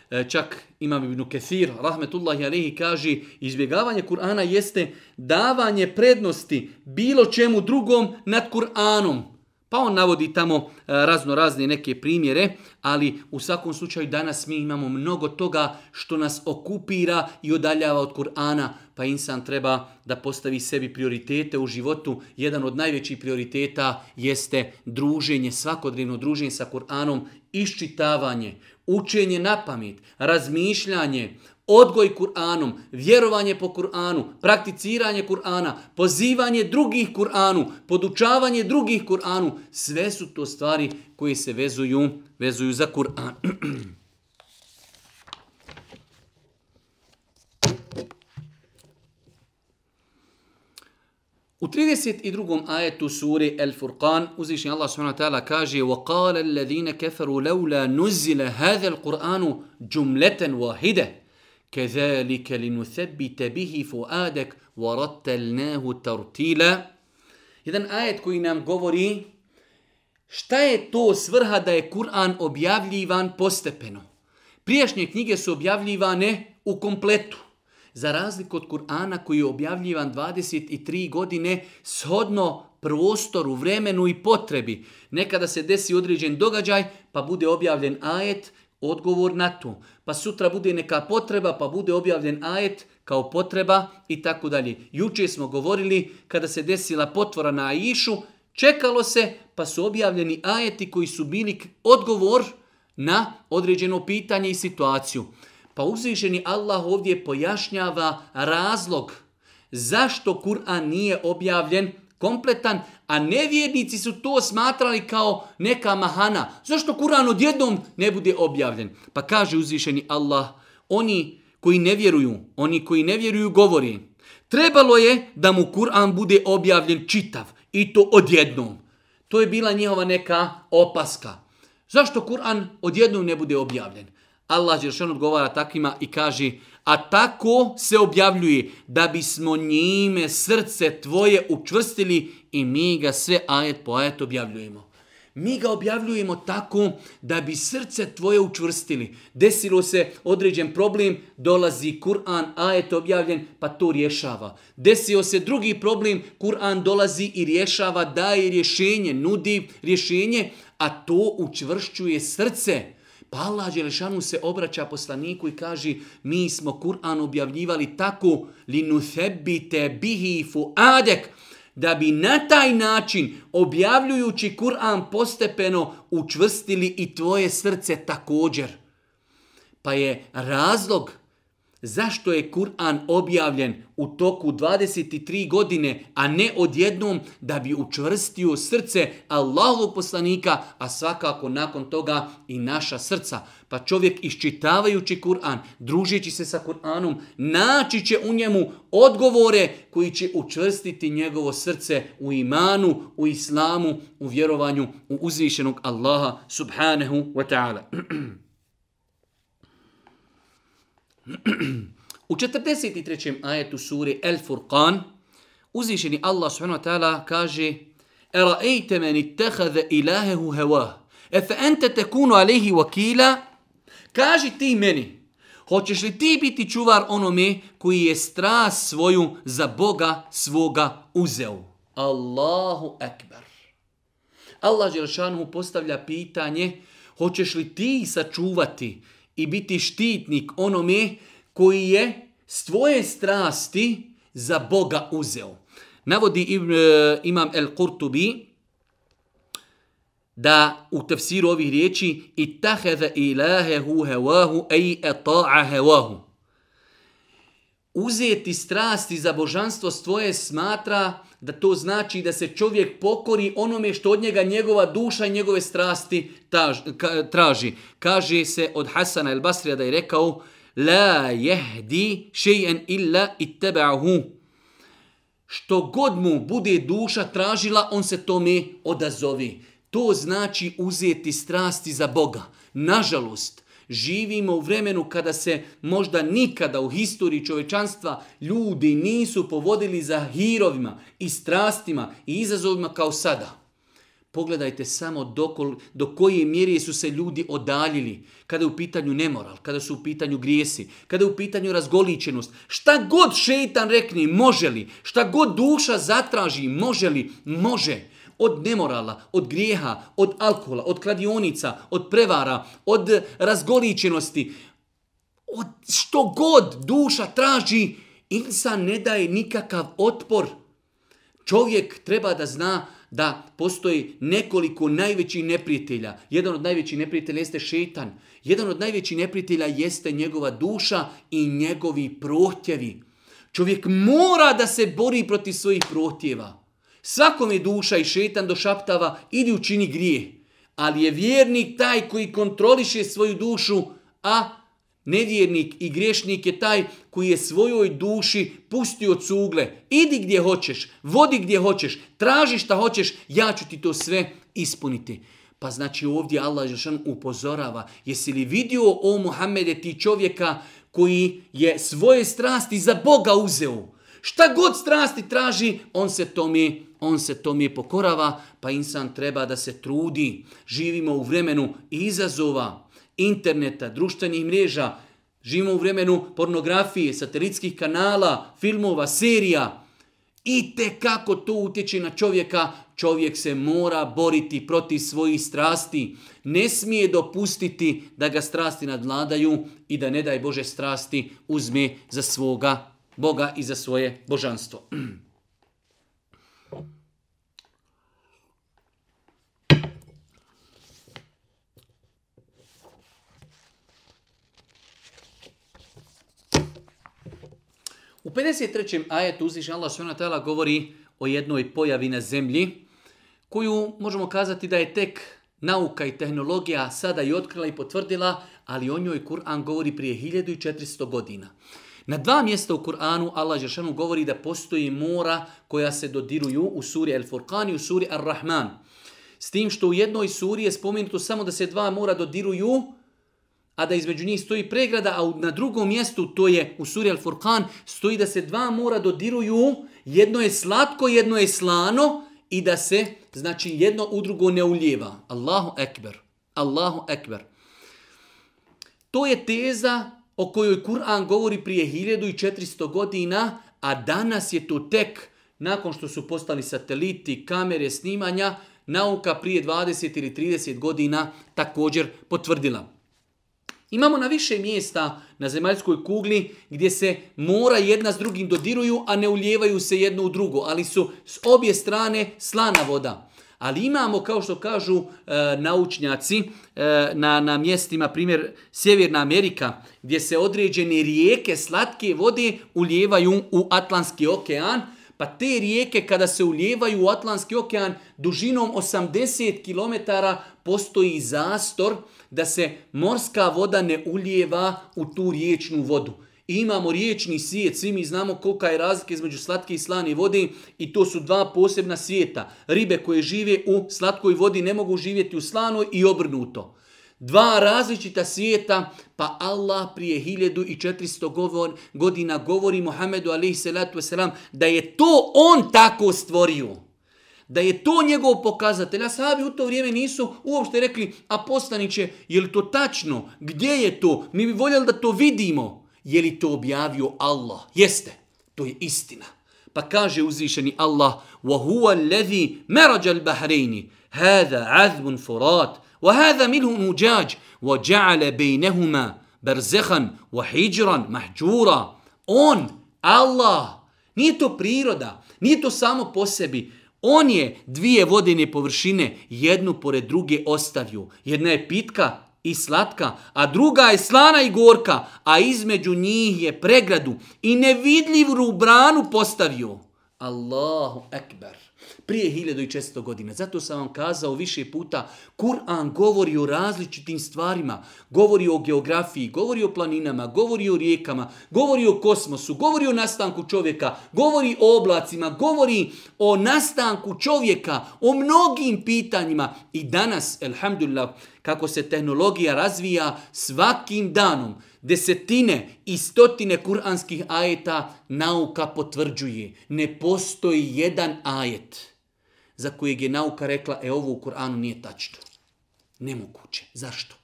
e, čak imam Ibnu Kethir, rahmetullahi alihi, kaže, izbjegavanje Kur'ana jeste davanje prednosti bilo čemu drugom nad Kur'anom. Pa on navodi tamo e, razno razne neke primjere, ali u svakom slučaju danas mi imamo mnogo toga što nas okupira i odaljava od Kur'ana, pa insan treba da postavi sebi prioritete u životu. Jedan od najvećih prioriteta jeste druženje, svakodrivno druženje sa Kur'anom, iščitavanje, učenje na pamet, razmišljanje, odgoj Kur'anom, vjerovanje po Kur'anu, prakticiranje Kur'ana, pozivanje drugih Kur'anu, podučavanje drugih Kur'anu, sve su to stvari koje se vezuju, vezuju za Kur'an. U 32. ajetu suri El Furqan uzvišnji Allah subhanahu wa ta'ala kaže وَقَالَ الَّذِينَ كَفَرُوا لَوْلَا نُزِّلَ هَذَا الْقُرْآنُ جُمْلَةً وَهِدَةً كذلك لنثبت به فؤادك ورتلناه ترتيلا jedan ajet koji nam govori šta je to svrha da je Kur'an objavljivan postepeno. Prijašnje knjige su objavljivane u kompletu. Za razliku od Kur'ana koji je objavljivan 23 godine shodno prostoru, vremenu i potrebi. Nekada se desi određen događaj pa bude objavljen ajet odgovor na to. Pa sutra bude neka potreba, pa bude objavljen ajet kao potreba i tako dalje. Juče smo govorili kada se desila potvora na Aishu, čekalo se pa su objavljeni ajeti koji su bili odgovor na određeno pitanje i situaciju. Pa uzvišeni Allah ovdje pojašnjava razlog zašto Kur'an nije objavljen kompletan, A nevjernici su to smatrali kao neka mahana. Zašto Kur'an odjednom ne bude objavljen? Pa kaže uzvišeni Allah, oni koji ne vjeruju, oni koji ne vjeruju govori. Trebalo je da mu Kur'an bude objavljen čitav i to odjednom. To je bila njihova neka opaska. Zašto Kur'an odjednom ne bude objavljen? Allah Đeršan odgovara takvima i kaže a tako se objavljuje da bismo njime srce tvoje učvrstili i i mi ga sve ajet po ajet objavljujemo. Mi ga objavljujemo tako da bi srce tvoje učvrstili. Desilo se određen problem, dolazi Kur'an, ajet objavljen, pa to rješava. Desio se drugi problem, Kur'an dolazi i rješava, daje rješenje, nudi rješenje, a to učvršćuje srce. Pa Allah Đelešanu se obraća poslaniku i kaže mi smo Kur'an objavljivali tako linuthebite bihi fu adek da bi na taj način objavljujući Kur'an postepeno učvrstili i tvoje srce također. Pa je razlog Zašto je Kur'an objavljen u toku 23 godine, a ne odjednom da bi učvrstio srce Allahovog poslanika, a svakako nakon toga i naša srca? Pa čovjek iščitavajući Kur'an, družeći se sa Kur'anom, naći će u njemu odgovore koji će učvrstiti njegovo srce u imanu, u islamu, u vjerovanju, u uzvišenog Allaha subhanahu wa ta'ala. U 43. ajetu suri El Furqan uzvišeni Allah subhanahu wa ta'ala kaže Era'ejte men ittehaze ilahehu hewa Efe ente tekunu alehi wakila Kaži ti meni Hoćeš li ti biti čuvar onome koji je strast svoju za Boga svoga uzeo? Allahu Ekber. Allah Đelšanu postavlja pitanje, hoćeš li ti sačuvati i biti štitnik onome koji je s tvoje strasti za Boga uzeo. Navodi e, imam El Kurtubi da u tefsiru ovih riječi i taheza ilahehu hevahu ej eta'a hevahu. Uzeti strasti za božanstvo svoje smatra da to znači da se čovjek pokori onome što od njega njegova duša i njegove strasti taž, ka, traži. Kaže se od Hasana el Basrija da je rekao La jehdi še'en illa i tebe'ahu. Što god mu bude duša tražila, on se tome odazovi. To znači uzeti strasti za Boga. Nažalost, živimo u vremenu kada se možda nikada u historiji čovečanstva ljudi nisu povodili za hirovima i strastima i izazovima kao sada. Pogledajte samo dokol, do koje mjere su se ljudi odaljili kada je u pitanju nemoral, kada su u pitanju grijesi, kada je u pitanju razgoličenost. Šta god šeitan rekne, može li? Šta god duša zatraži, može li? Može. Može od nemorala, od grijeha, od alkohola, od kladionica, od prevara, od razgoličenosti, od što god duša traži, insan ne daje nikakav otpor. Čovjek treba da zna da postoji nekoliko najvećih neprijatelja. Jedan od najvećih neprijatelja jeste šetan. Jedan od najvećih neprijatelja jeste njegova duša i njegovi prohtjevi. Čovjek mora da se bori protiv svojih prohtjeva. Svakom je duša i šetan do šaptava, idi učini grije. Ali je vjernik taj koji kontroliše svoju dušu, a nevjernik i grešnik je taj koji je svojoj duši pustio cugle. Idi gdje hoćeš, vodi gdje hoćeš, traži šta hoćeš, ja ću ti to sve ispuniti. Pa znači ovdje Allah Žešan upozorava, jesi li vidio o Muhammede ti čovjeka koji je svoje strasti za Boga uzeo? Šta god strasti traži, on se tome ispuniti on se tome pokorava, pa insan treba da se trudi. Živimo u vremenu izazova, interneta, društvenih mreža, živimo u vremenu pornografije, satelitskih kanala, filmova, serija. I te kako to utječe na čovjeka, čovjek se mora boriti protiv svojih strasti. Ne smije dopustiti da ga strasti nadladaju i da ne daj Bože strasti uzme za svoga Boga i za svoje božanstvo. U 53. ajetu uzviše Allah sve na govori o jednoj pojavi na zemlji koju možemo kazati da je tek nauka i tehnologija sada i otkrila i potvrdila, ali o njoj Kur'an govori prije 1400 godina. Na dva mjesta u Kur'anu Allah Žešanu govori da postoji mora koja se dodiruju u suri El Furqan i u suri Ar-Rahman. S tim što u jednoj suri je spomenuto samo da se dva mora dodiruju, a da između njih stoji pregrada, a na drugom mjestu, to je u suri Al-Furqan, stoji da se dva mora dodiruju, jedno je slatko, jedno je slano, i da se, znači, jedno u drugo ne uljeva. Allahu ekber. Allahu ekber. To je teza o kojoj Kur'an govori prije 1400 godina, a danas je to tek, nakon što su postali sateliti, kamere, snimanja, nauka prije 20 ili 30 godina također potvrdila. Imamo na više mjesta na zemaljskoj kugli gdje se mora jedna s drugim dodiruju, a ne uljevaju se jedno u drugo, ali su s obje strane slana voda. Ali imamo, kao što kažu e, naučnjaci, e, na, na mjestima, primjer, Sjeverna Amerika, gdje se određene rijeke slatke vode uljevaju u Atlantski okean, pa te rijeke kada se uljevaju u Atlantski okean dužinom 80 km postoji zastor da se morska voda ne uljeva u tu riječnu vodu. I imamo riječni svijet, svi mi znamo kolika je razlika između slatke i slane vode i to su dva posebna svijeta. Ribe koje žive u slatkoj vodi ne mogu živjeti u slanoj i obrnuto. Dva različita svijeta, pa Allah prije 1400 govor, godina govori Muhammedu alaihi salatu wasalam da je to on tako stvorio da je to njegov pokazatelj. Ashabi u to vrijeme nisu uopšte rekli, a postaniće, je li to tačno? Gdje je to? Mi bi voljeli da to vidimo. Je li to objavio Allah? Jeste, to je istina. Pa kaže uzvišeni Allah, وَهُوَ الَّذِي مَرَجَ الْبَحْرَيْنِ هَذَا عَذْبٌ فُرَاتِ وَهَذَا مِلْهُمْ مُجَاجِ وَجَعَلَ بَيْنَهُمَا بَرْزَخًا وَحِجْرًا مَحْجُورًا On, Allah, nije to priroda, nije to samo po sebi, On je dvije vodene površine jednu pored druge ostavio. Jedna je pitka i slatka, a druga je slana i gorka, a između njih je pregradu i nevidljivu branu postavio. Allahu Ekber. Prije 1600 godina. Zato sam vam kazao više puta, Kur'an govori o različitim stvarima. Govori o geografiji, govori o planinama, govori o rijekama, govori o kosmosu, govori o nastanku čovjeka, govori o oblacima, govori o nastanku čovjeka, o mnogim pitanjima. I danas, elhamdulillah, kako se tehnologija razvija svakim danom, desetine i stotine kuranskih ajeta nauka potvrđuje. Ne postoji jedan ajet za kojeg je nauka rekla e ovo u Kur'anu nije tačno. Nemoguće. Zašto?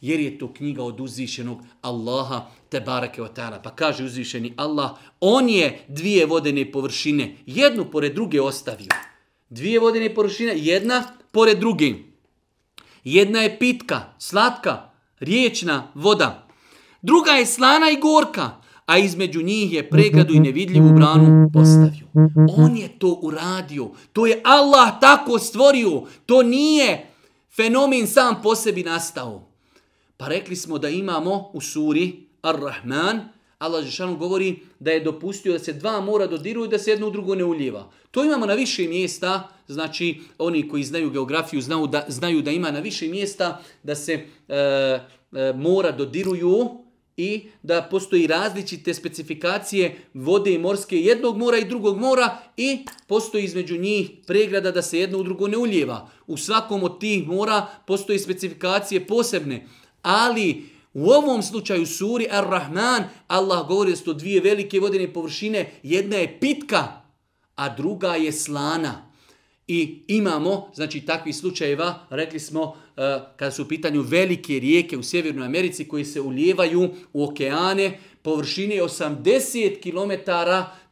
Jer je to knjiga od uzvišenog Allaha te barake o ta'ala. Pa kaže uzvišeni Allah, on je dvije vodene površine, jednu pored druge ostavio. Dvije vodene površine, jedna pored druge. Jedna je pitka, slatka, riječna voda, Druga je slana i gorka, a između njih je pregradu i nevidljivu branu postavio. On je to uradio. To je Allah tako stvorio. To nije fenomen sam po sebi nastao. Pa rekli smo da imamo u suri Ar-Rahman, Allah Žešanu govori da je dopustio da se dva mora dodiruju i da se jedno u drugo ne uljeva. To imamo na više mjesta, znači oni koji znaju geografiju znaju da, znaju da ima na više mjesta da se e, e, mora dodiruju, i da postoji različite specifikacije vode i morske jednog mora i drugog mora i postoji između njih pregrada da se jedno u drugo ne uljeva. U svakom od tih mora postoji specifikacije posebne, ali u ovom slučaju suri Ar-Rahman, Allah govori da su to dvije velike vodene površine, jedna je pitka, a druga je slana. I imamo, znači, takvi slučajeva, rekli smo, eh, kada su u pitanju velike rijeke u Sjevernoj Americi koji se uljevaju u okeane, površine 80 km,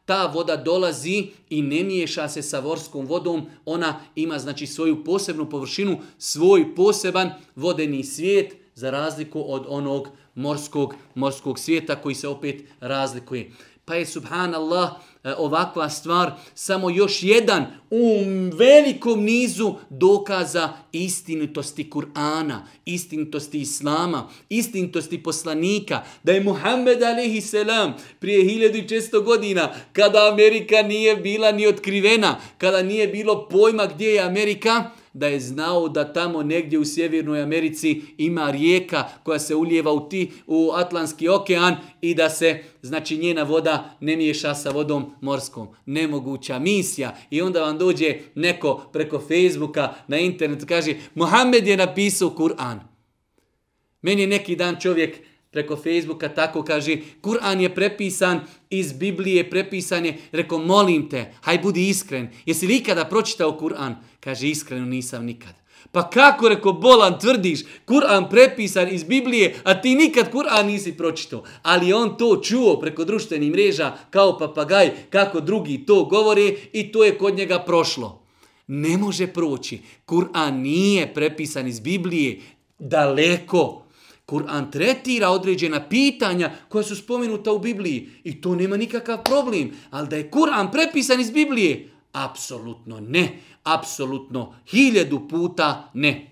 ta voda dolazi i ne miješa se sa vorskom vodom. Ona ima, znači, svoju posebnu površinu, svoj poseban vodeni svijet, za razliku od onog morskog, morskog svijeta koji se opet razlikuje. Pa je, subhanallah, E, ovakva stvar samo još jedan u velikom nizu dokaza istinitosti Kur'ana, istinitosti Islama, istinitosti poslanika, da je Muhammed alihi selam prije 1600 godina, kada Amerika nije bila ni otkrivena, kada nije bilo pojma gdje je Amerika, da je znao da tamo negdje u Sjevernoj Americi ima rijeka koja se uljeva u ti u Atlantski okean i da se znači njena voda ne miješa sa vodom morskom. Nemoguća misija. I onda vam dođe neko preko Facebooka na internet kaže Mohamed je napisao Kur'an. Meni neki dan čovjek preko Facebooka tako kaže, Kur'an je prepisan iz Biblije, prepisan je, rekao, molim te, haj budi iskren, jesi li ikada pročitao Kur'an? Kaže, iskreno nisam nikad. Pa kako, rekao, bolan, tvrdiš, Kur'an prepisan iz Biblije, a ti nikad Kur'an nisi pročitao. Ali on to čuo preko društvenih mreža kao papagaj, kako drugi to govore i to je kod njega prošlo. Ne može proći. Kur'an nije prepisan iz Biblije daleko. Kur'an tretira određena pitanja koja su spomenuta u Bibliji i to nema nikakav problem, ali da je Kur'an prepisan iz Biblije, apsolutno ne, apsolutno hiljadu puta ne.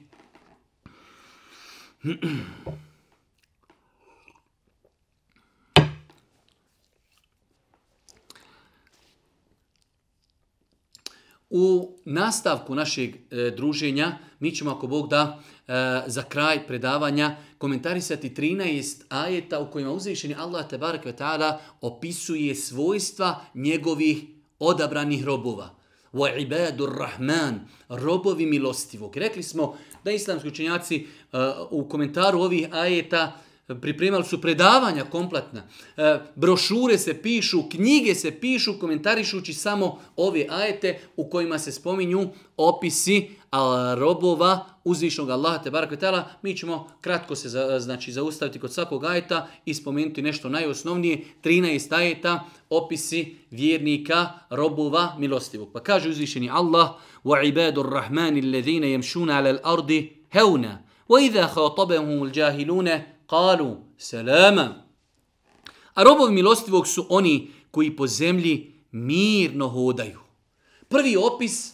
U nastavku našeg e, druženja mi ćemo ako Bog da e, za kraj predavanja e, komentarisati 13 ajeta u kojima uzvišeni Allah tebarek ve ta'ala opisuje svojstva njegovih odabranih robova. Wa ibadu rahman, robovi milostivog. Rekli smo da islamski učenjaci uh, u komentaru ovih ajeta uh, pripremali su predavanja kompletna, e, brošure se pišu, knjige se pišu, komentarišući samo ove ajete u kojima se spominju opisi al robova uzvišnog Allaha te barak vitala, mi ćemo kratko se za, znači zaustaviti kod svakog ajeta i spomenuti nešto najosnovnije, 13 ajeta, opisi vjernika robova milostivog. Pa kaže uzvišeni Allah, wa ibadur rahmanil ladhina jemšuna ala al ardi hevna, wa iza hatobehum ul jahiluna Kalu selama. A robovi milostivog su oni koji po zemlji mirno hodaju. Prvi opis,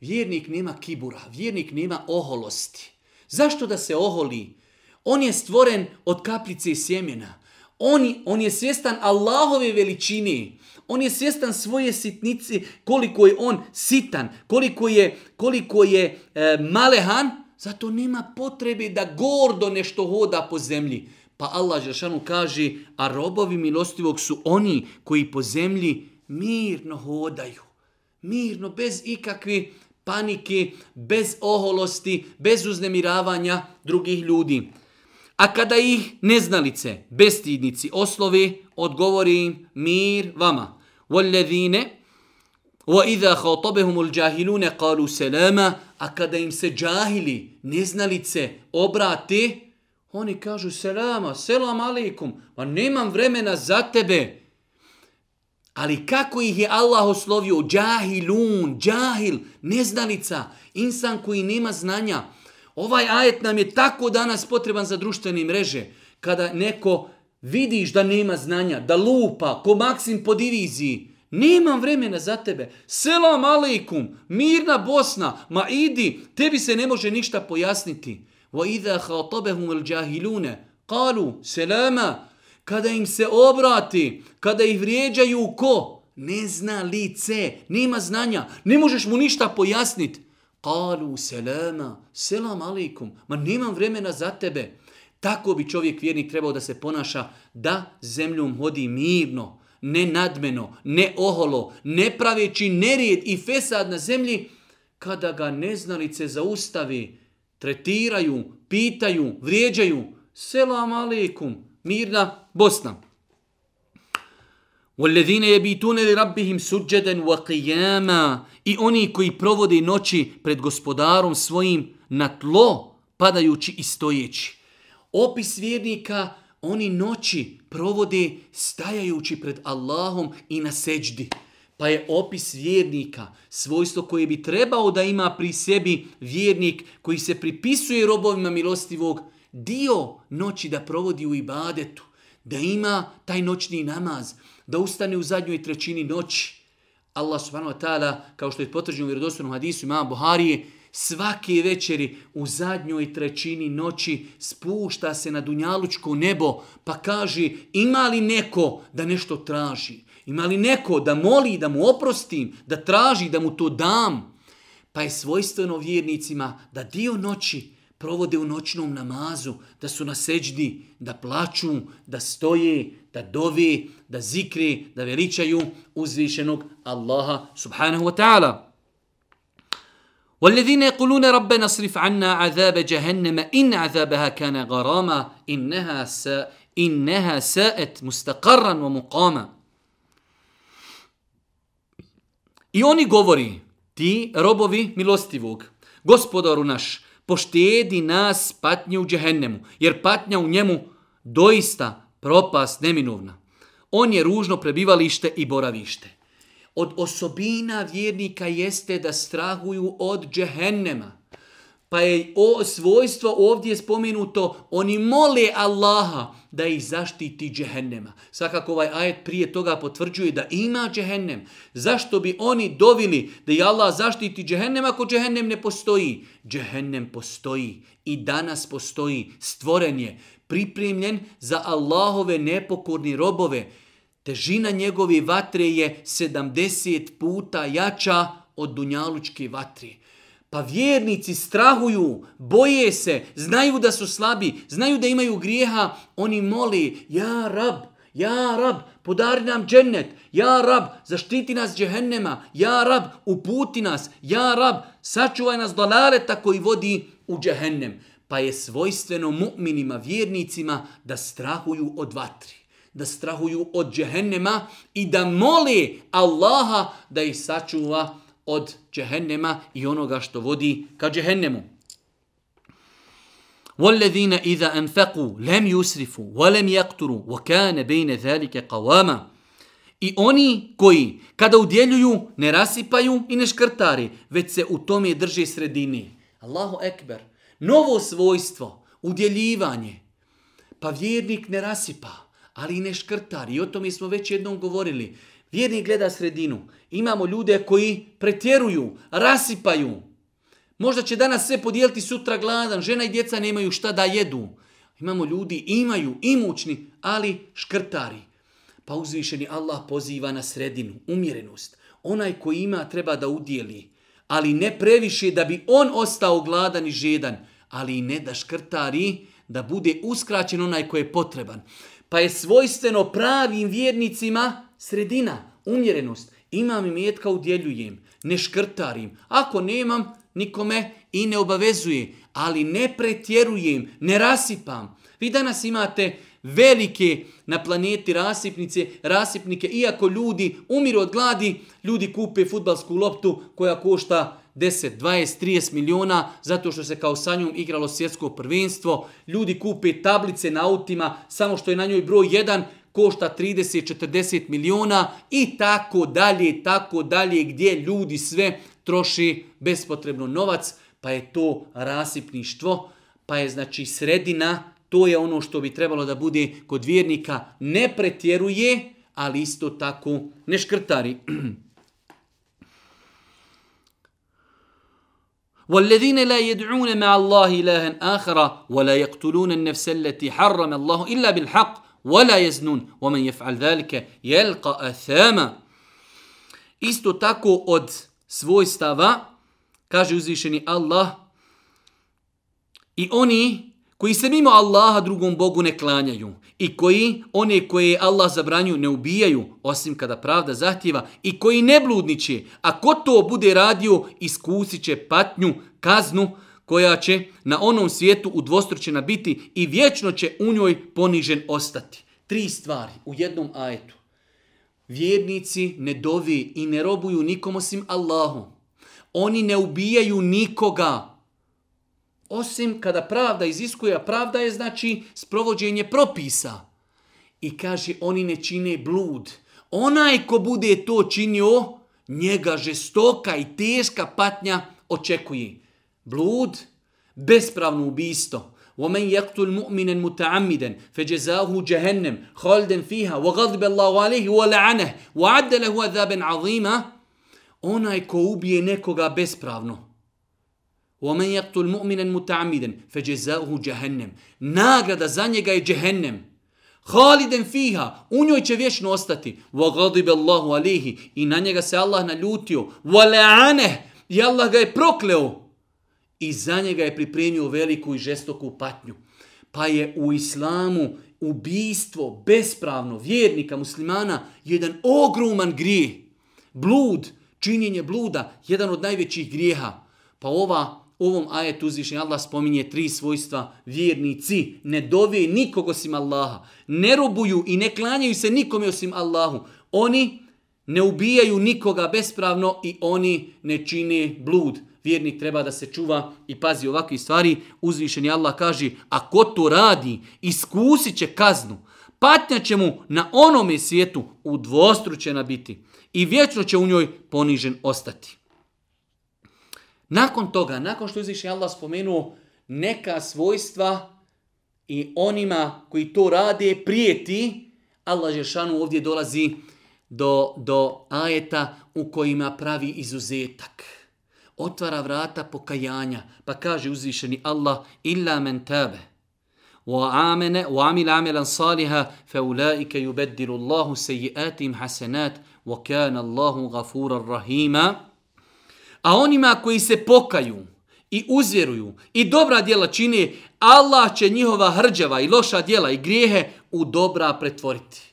vjernik nema kibura, vjernik nema oholosti. Zašto da se oholi? On je stvoren od kaplice sjemena. On, on je svjestan Allahove veličine. On je svjestan svoje sitnice, koliko je on sitan, koliko je, koliko je e, malehan, Zato nema potrebe da gordo nešto hoda po zemlji. Pa Allah Žešanu kaže, a robovi milostivog su oni koji po zemlji mirno hodaju. Mirno, bez ikakve panike, bez oholosti, bez uznemiravanja drugih ljudi. A kada ih neznalice, bestidnici, oslovi, odgovori im mir vama. Voljevine, وَإِذَا خَوْتَبَهُمُ الْجَاهِلُونَ قَالُوا سَلَامًا A kada im se džahili, neznalice, obrate, oni kažu selama, selam alaikum, ma nemam vremena za tebe. Ali kako ih je Allah oslovio? Džahilun, džahil, neznalica, insan koji nema znanja. Ovaj ajet nam je tako danas potreban za društvene mreže. Kada neko vidiš da nema znanja, da lupa, ko maksim po diviziji, Nemam vremena za tebe. Selam aleikum, mirna Bosna, ma idi, tebi se ne može ništa pojasniti. Wa idha khatabahum al-jahilune, qalu selama. Kada im se obrati, kada ih vrijeđaju ko? Ne zna lice, nema znanja, ne možeš mu ništa pojasniti. Qalu selama, selam aleikum, ma nemam vremena za tebe. Tako bi čovjek vjernik trebao da se ponaša da zemljom hodi mirno ne nadmeno, ne oholo, ne praveći nerijed i fesad na zemlji, kada ga neznalice zaustavi, tretiraju, pitaju, vrijeđaju, selam aleikum, mirna Bosna. Walladine yabituna li rabbihim sujadan wa qiyama i oni koji provode noći pred gospodarom svojim na tlo padajući i stojeći opis vjernika oni noći provode stajajući pred Allahom i na seđdi. Pa je opis vjernika, svojstvo koje bi trebao da ima pri sebi vjernik koji se pripisuje robovima milostivog, dio noći da provodi u ibadetu, da ima taj noćni namaz, da ustane u zadnjoj trećini noći. Allah subhanahu wa ta'ala, kao što je potvrđeno u vjerodostavnom hadisu imama Buharije, svake večeri u zadnjoj trećini noći spušta se na dunjalučko nebo pa kaže ima li neko da nešto traži? Ima li neko da moli da mu oprostim, da traži, da mu to dam? Pa je svojstveno vjernicima da dio noći provode u noćnom namazu, da su na seđdi, da plaču, da stoje, da dovi, da zikri, da veličaju uzvišenog Allaha subhanahu wa ta'ala. والذين يقولون ربنا اصرف عنا عذاب جهنم إن عذابها كان غراما إنها ساء إنها ساءت مستقرا ومقاما I oni govori, ti robovi milostivog, gospodaru naš, poštedi nas patnje u džehennemu, jer patnja u njemu doista propast neminovna. On je ružno prebivalište i boravište od osobina vjernika jeste da strahuju od džehennema. Pa je o, svojstvo ovdje spomenuto, oni mole Allaha da ih zaštiti džehennema. Svakako ovaj ajet prije toga potvrđuje da ima džehennem. Zašto bi oni dovili da je Allah zaštiti džehennem ako džehennem ne postoji? Džehennem postoji i danas postoji stvoren je pripremljen za Allahove nepokorni robove. Težina njegove vatre je 70 puta jača od dunjalučke vatre. Pa vjernici strahuju, boje se, znaju da su slabi, znaju da imaju grijeha. Oni moli, ja rab, ja rab, podari nam džennet, ja rab, zaštiti nas džehennema, ja rab, uputi nas, ja rab, sačuvaj nas do lareta koji vodi u džehennem. Pa je svojstveno mu'minima, vjernicima, da strahuju od vatri da strahuju od džehennema i da moli Allaha da ih sačuva od džehennema i onoga što vodi ka džehennemu. والذين إذا أنفقوا لم يسرفوا ولم يقتروا وكان بين ذلك قواما I oni koji kada udjeljuju ne rasipaju i ne škrtari, već se u tome drže sredini. Allahu Ekber, novo svojstvo, udjeljivanje, pa vjernik ne rasipa ali i ne škrtar. I o tome smo već jednom govorili. Vjerni gleda sredinu. Imamo ljude koji pretjeruju, rasipaju. Možda će danas sve podijeliti sutra gladan. Žena i djeca nemaju šta da jedu. Imamo ljudi, imaju, imućni, ali škrtari. Pa uzvišeni Allah poziva na sredinu, umjerenost. Onaj koji ima treba da udjeli, ali ne previše da bi on ostao gladan i žedan, ali i ne da škrtari, da bude uskraćen onaj koji je potreban pa je svojstveno pravim vjernicima sredina, umjerenost. Imam imetka, udjeljujem, ne škrtarim. Ako nemam, nikome i ne obavezuje, ali ne pretjerujem, ne rasipam. Vi danas imate velike na planeti rasipnice, rasipnike, iako ljudi umiru od gladi, ljudi kupe futbalsku loptu koja košta 10, 20, 30 miliona zato što se kao sa njom igralo svjetsko prvenstvo. Ljudi kupe tablice na autima, samo što je na njoj broj 1 košta 30, 40 miliona i tako dalje, tako dalje gdje ljudi sve troši bespotrebno novac, pa je to rasipništvo, pa je znači sredina, to je ono što bi trebalo da bude kod vjernika, ne pretjeruje, ali isto tako ne škrtari. والذين لا يدعون مع الله إلها آخر ولا يقتلون النفس التي حرم الله إلا بالحق ولا يزنون ومن يفعل ذلك يلقى أثاما Isto tako od svojstava, kaže uzvišeni Allah, i oni koji se mimo Allaha drugom Bogu ne klanjaju i koji one koje Allah zabranju ne ubijaju, osim kada pravda zahtjeva, i koji ne bludniće, a ko to bude radio, iskusit će patnju, kaznu, koja će na onom svijetu udvostručena biti i vječno će u njoj ponižen ostati. Tri stvari u jednom ajetu. Vjernici ne dovi i ne robuju nikom osim Allahom. Oni ne ubijaju nikoga, osim kada pravda iziskuje, a pravda je znači sprovođenje propisa. I kaže, oni ne čine blud. Onaj ko bude to činio, njega žestoka i teška patnja očekuje. Blud, bespravno ubisto. ومن يقتل مؤمنا متعمدا فجزاؤه جهنم خالدا فيها وغضب الله عليه ولعنه وعد له عذابا عظيما onaj ko ubije nekoga bespravno ومن يقتل مؤمنا متعمدا فجزاؤه جهنم نغدا za njega je jehennem khaliden fiha u njoj će vječno ostati wa ghadib Allahu alayhi i na njega se Allah naljutio wa la'ane i Allah ga je prokleo i za njega je pripremio veliku i žestoku patnju pa je u islamu ubistvo bespravno vjernika muslimana jedan ogroman grijeh blud činjenje bluda jedan od najvećih grijeha pa ova ovom ajetu uzvišenja Allah spominje tri svojstva vjernici. Ne dove nikog osim Allaha. Ne robuju i ne klanjaju se nikome osim Allahu. Oni ne ubijaju nikoga bespravno i oni ne čine blud. Vjernik treba da se čuva i pazi ovakve stvari. Uzvišeni Allah kaže, a ko to radi, iskusit će kaznu. Patnja će mu na onome svijetu udvostručena biti i vječno će u njoj ponižen ostati. Nakon toga, nakon što uzviše Allah spomenuo neka svojstva i onima koji to rade prijeti, Allah Žešanu ovdje dolazi do, do ajeta u kojima pravi izuzetak. Otvara vrata pokajanja, pa kaže uzvišeni Allah, illa men tebe. Wa amene, wa amil amelan saliha, fe ulaike jubeddilu Allahu sejiatim hasenat, wa kana Allahu gafuran rahima. Wa A onima koji se pokaju i uzvjeruju i dobra djela čine, Allah će njihova hrđava i loša djela i grijehe u dobra pretvoriti.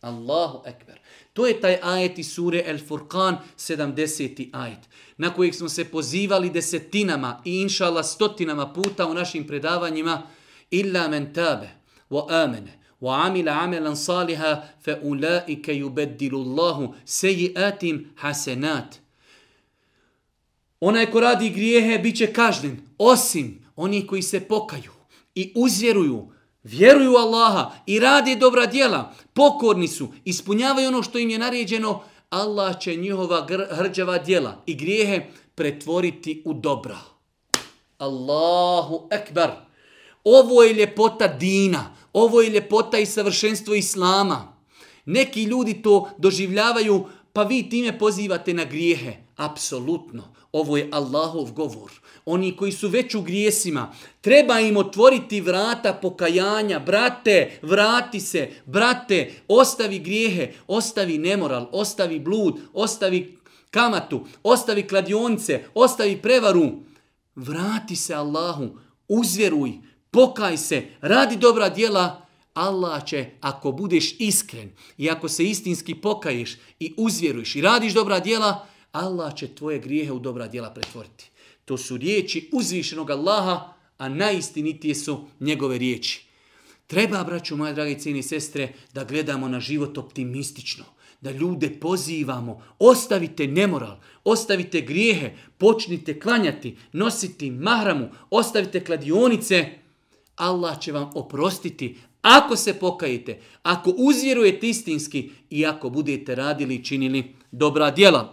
Allahu ekber. To je taj ajet iz sure El Furqan, 70. ajet, na kojeg smo se pozivali desetinama i inšala stotinama puta u našim predavanjima. Illa men tabe wa amene wa amila amelan saliha fe ulaike yubeddilu Allahu seji atim hasenat. Onaj ko radi grijehe bit će kažnjen, osim oni koji se pokaju i uzvjeruju, vjeruju Allaha i rade dobra djela, pokorni su, ispunjavaju ono što im je naređeno, Allah će njihova hrđava djela i grijehe pretvoriti u dobra. Allahu ekbar! Ovo je ljepota dina, ovo je ljepota i savršenstvo Islama. Neki ljudi to doživljavaju, pa vi time pozivate na grijehe. Apsolutno ovo je Allahov govor. Oni koji su već u grijesima, treba im otvoriti vrata pokajanja. Brate, vrati se, brate, ostavi grijehe, ostavi nemoral, ostavi blud, ostavi kamatu, ostavi kladionice, ostavi prevaru. Vrati se Allahu, uzvjeruj, pokaj se, radi dobra djela, Allah će, ako budeš iskren i ako se istinski pokaješ i uzvjeruješ i radiš dobra djela, Allah će tvoje grijehe u dobra djela pretvoriti. To su riječi uzvišenog Allaha, a najistinitije su njegove riječi. Treba, braću moje dragi cijeni sestre, da gledamo na život optimistično. Da ljude pozivamo, ostavite nemoral, ostavite grijehe, počnite klanjati, nositi mahramu, ostavite kladionice. Allah će vam oprostiti ako se pokajete, ako uzvjerujete istinski i ako budete radili i činili dobra djela.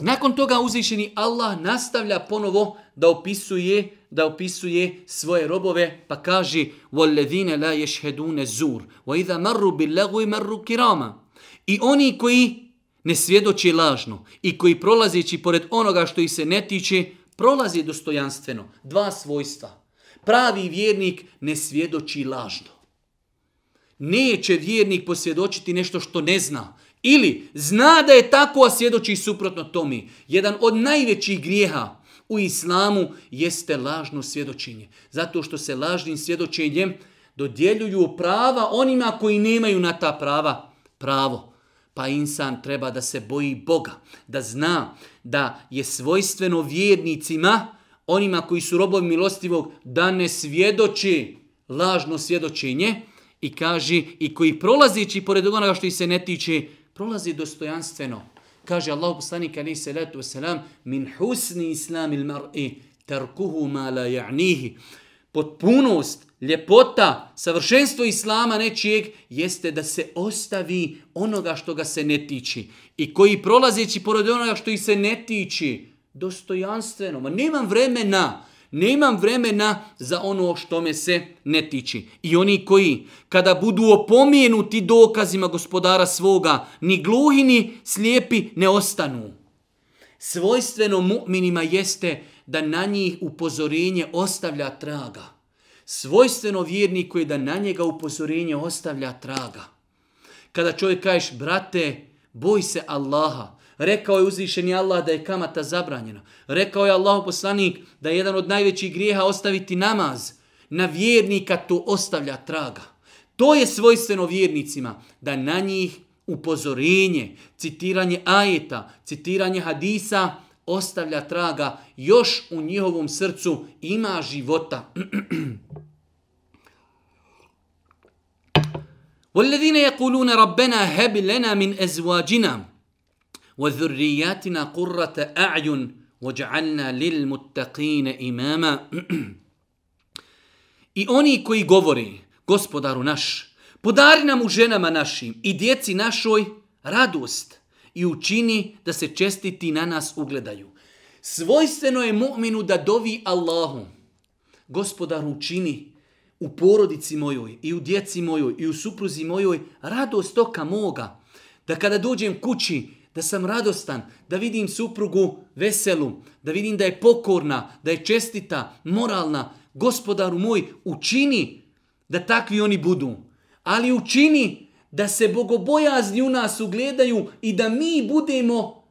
Nakon toga uzvišeni Allah nastavlja ponovo da opisuje da opisuje svoje robove pa kaže walladine la yashhadun zur wa idha marru bil lagwi marru kirama i oni koji ne svjedoči lažno i koji prolazeći pored onoga što ih se ne tiče prolazi dostojanstveno dva svojstva pravi vjernik ne svjedoči lažno neće vjernik posvjedočiti nešto što ne zna. Ili zna da je tako, a svjedoči suprotno tome. Jedan od najvećih grijeha u islamu jeste lažno svjedočenje. Zato što se lažnim svjedočenjem dodjeljuju prava onima koji nemaju na ta prava pravo. Pa insan treba da se boji Boga, da zna da je svojstveno vjernicima, onima koji su robovi milostivog, da ne svjedoči lažno svjedočenje, I kaže, i koji prolazići pored onoga što ih se ne tiče, prolazi dostojanstveno. Kaže Allah poslanik ali se letu selam min husni islam il mar'i tarkuhu ma la ya'nihi. Potpunost, ljepota, savršenstvo islama nečijeg jeste da se ostavi onoga što ga se ne tiče. I koji prolazići pored onoga što ih se ne tiče, dostojanstveno, ma nemam vremena, Nemam vremena za ono što me se ne tiči. I oni koji, kada budu opomenuti dokazima gospodara svoga, ni gluhi, ni slijepi ne ostanu. Svojstveno mu'minima jeste da na njih upozorenje ostavlja traga. Svojstveno vjerniku je da na njega upozorenje ostavlja traga. Kada čovjek kaješ, brate, boj se Allaha, Rekao je uzvišeni Allah da je kamata zabranjena. Rekao je Allah poslanik da je jedan od najvećih grijeha ostaviti namaz. Na vjernika to ostavlja traga. To je svojstveno vjernicima da na njih upozorenje, citiranje ajeta, citiranje hadisa ostavlja traga još u njihovom srcu ima života. والذين يقولون ربنا هب لنا من ازواجنا وَذُرِّيَّاتِنَا قُرَّةَ أَعْيُنْ وَجَعَلْنَا لِلْمُتَّقِينَ إِمَامًا I oni koji govori, gospodaru naš, podari nam u ženama našim i djeci našoj radost i učini da se čestiti na nas ugledaju. Svojstveno je mu'minu da dovi Allahu. Gospodaru učini u porodici mojoj i u djeci mojoj i u supruzi mojoj radost toka moga. Da kada dođem kući, da sam radostan, da vidim suprugu veselu, da vidim da je pokorna, da je čestita, moralna. Gospodaru moj, učini da takvi oni budu. Ali učini da se bogobojazni u nas ugledaju i da mi budemo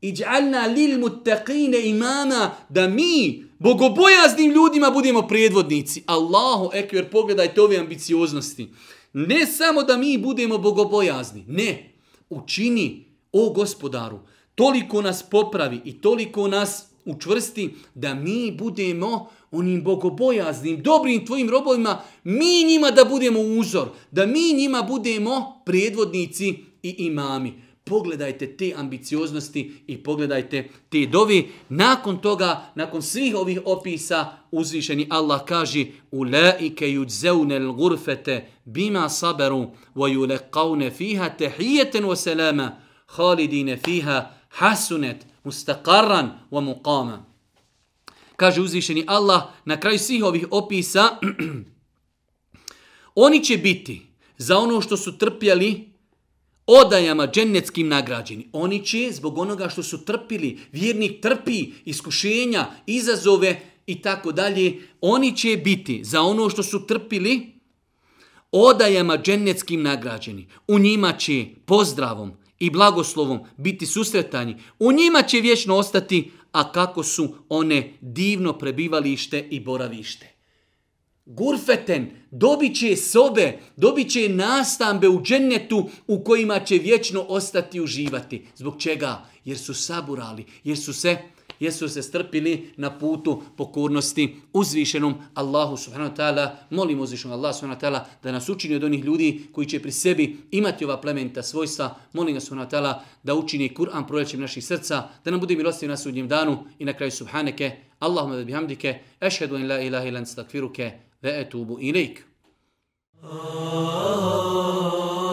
iđalna lil mutteqine imana, da mi bogobojaznim ljudima budemo prijedvodnici. Allahu ekver, pogledajte ove ambicioznosti. Ne samo da mi budemo bogobojazni, ne. Učini učini O gospodaru, toliko nas popravi i toliko nas učvrsti da mi budemo onim bogobojaznim, dobrim tvojim robovima, mi njima da budemo uzor, da mi njima budemo prijedvodnici i imami. Pogledajte te ambicioznosti i pogledajte te dovi. Nakon toga, nakon svih ovih opisa, uzvišeni Allah kaže U laike judzeune l'gurfete bima saberu wa yulekavne fiha tehijeten wa selama halidine fiha hasunet mustakaran wa muqama. Kaže uzvišeni Allah na kraju svih ovih opisa oni će biti za ono što su trpjeli odajama džennetskim nagrađeni. Oni će zbog onoga što su trpili, vjernik trpi iskušenja, izazove i tako dalje, oni će biti za ono što su trpili odajama džennetskim nagrađeni. U njima će pozdravom, i blagoslovom biti susretani, u njima će vječno ostati, a kako su one divno prebivalište i boravište. Gurfeten dobit će sobe, dobit će nastambe u džennetu u kojima će vječno ostati uživati. Zbog čega? Jer su saburali, jer su se jesu se strpili na putu pokornosti uzvišenom Allahu subhanahu wa ta'ala. Molim uzvišenom Allahu subhanahu wa ta'ala da nas učini od onih ljudi koji će pri sebi imati ova plemenita svojstva. Molim ga subhanahu wa ta'ala da učini Kur'an prolećem naših srca, da nam bude milostiv na sudnjem danu i na kraju subhaneke. Allahumma da bihamdike, ešhedu in la ilaha ilan stakfiruke, ve etubu ilik. Oh, ah. oh, oh.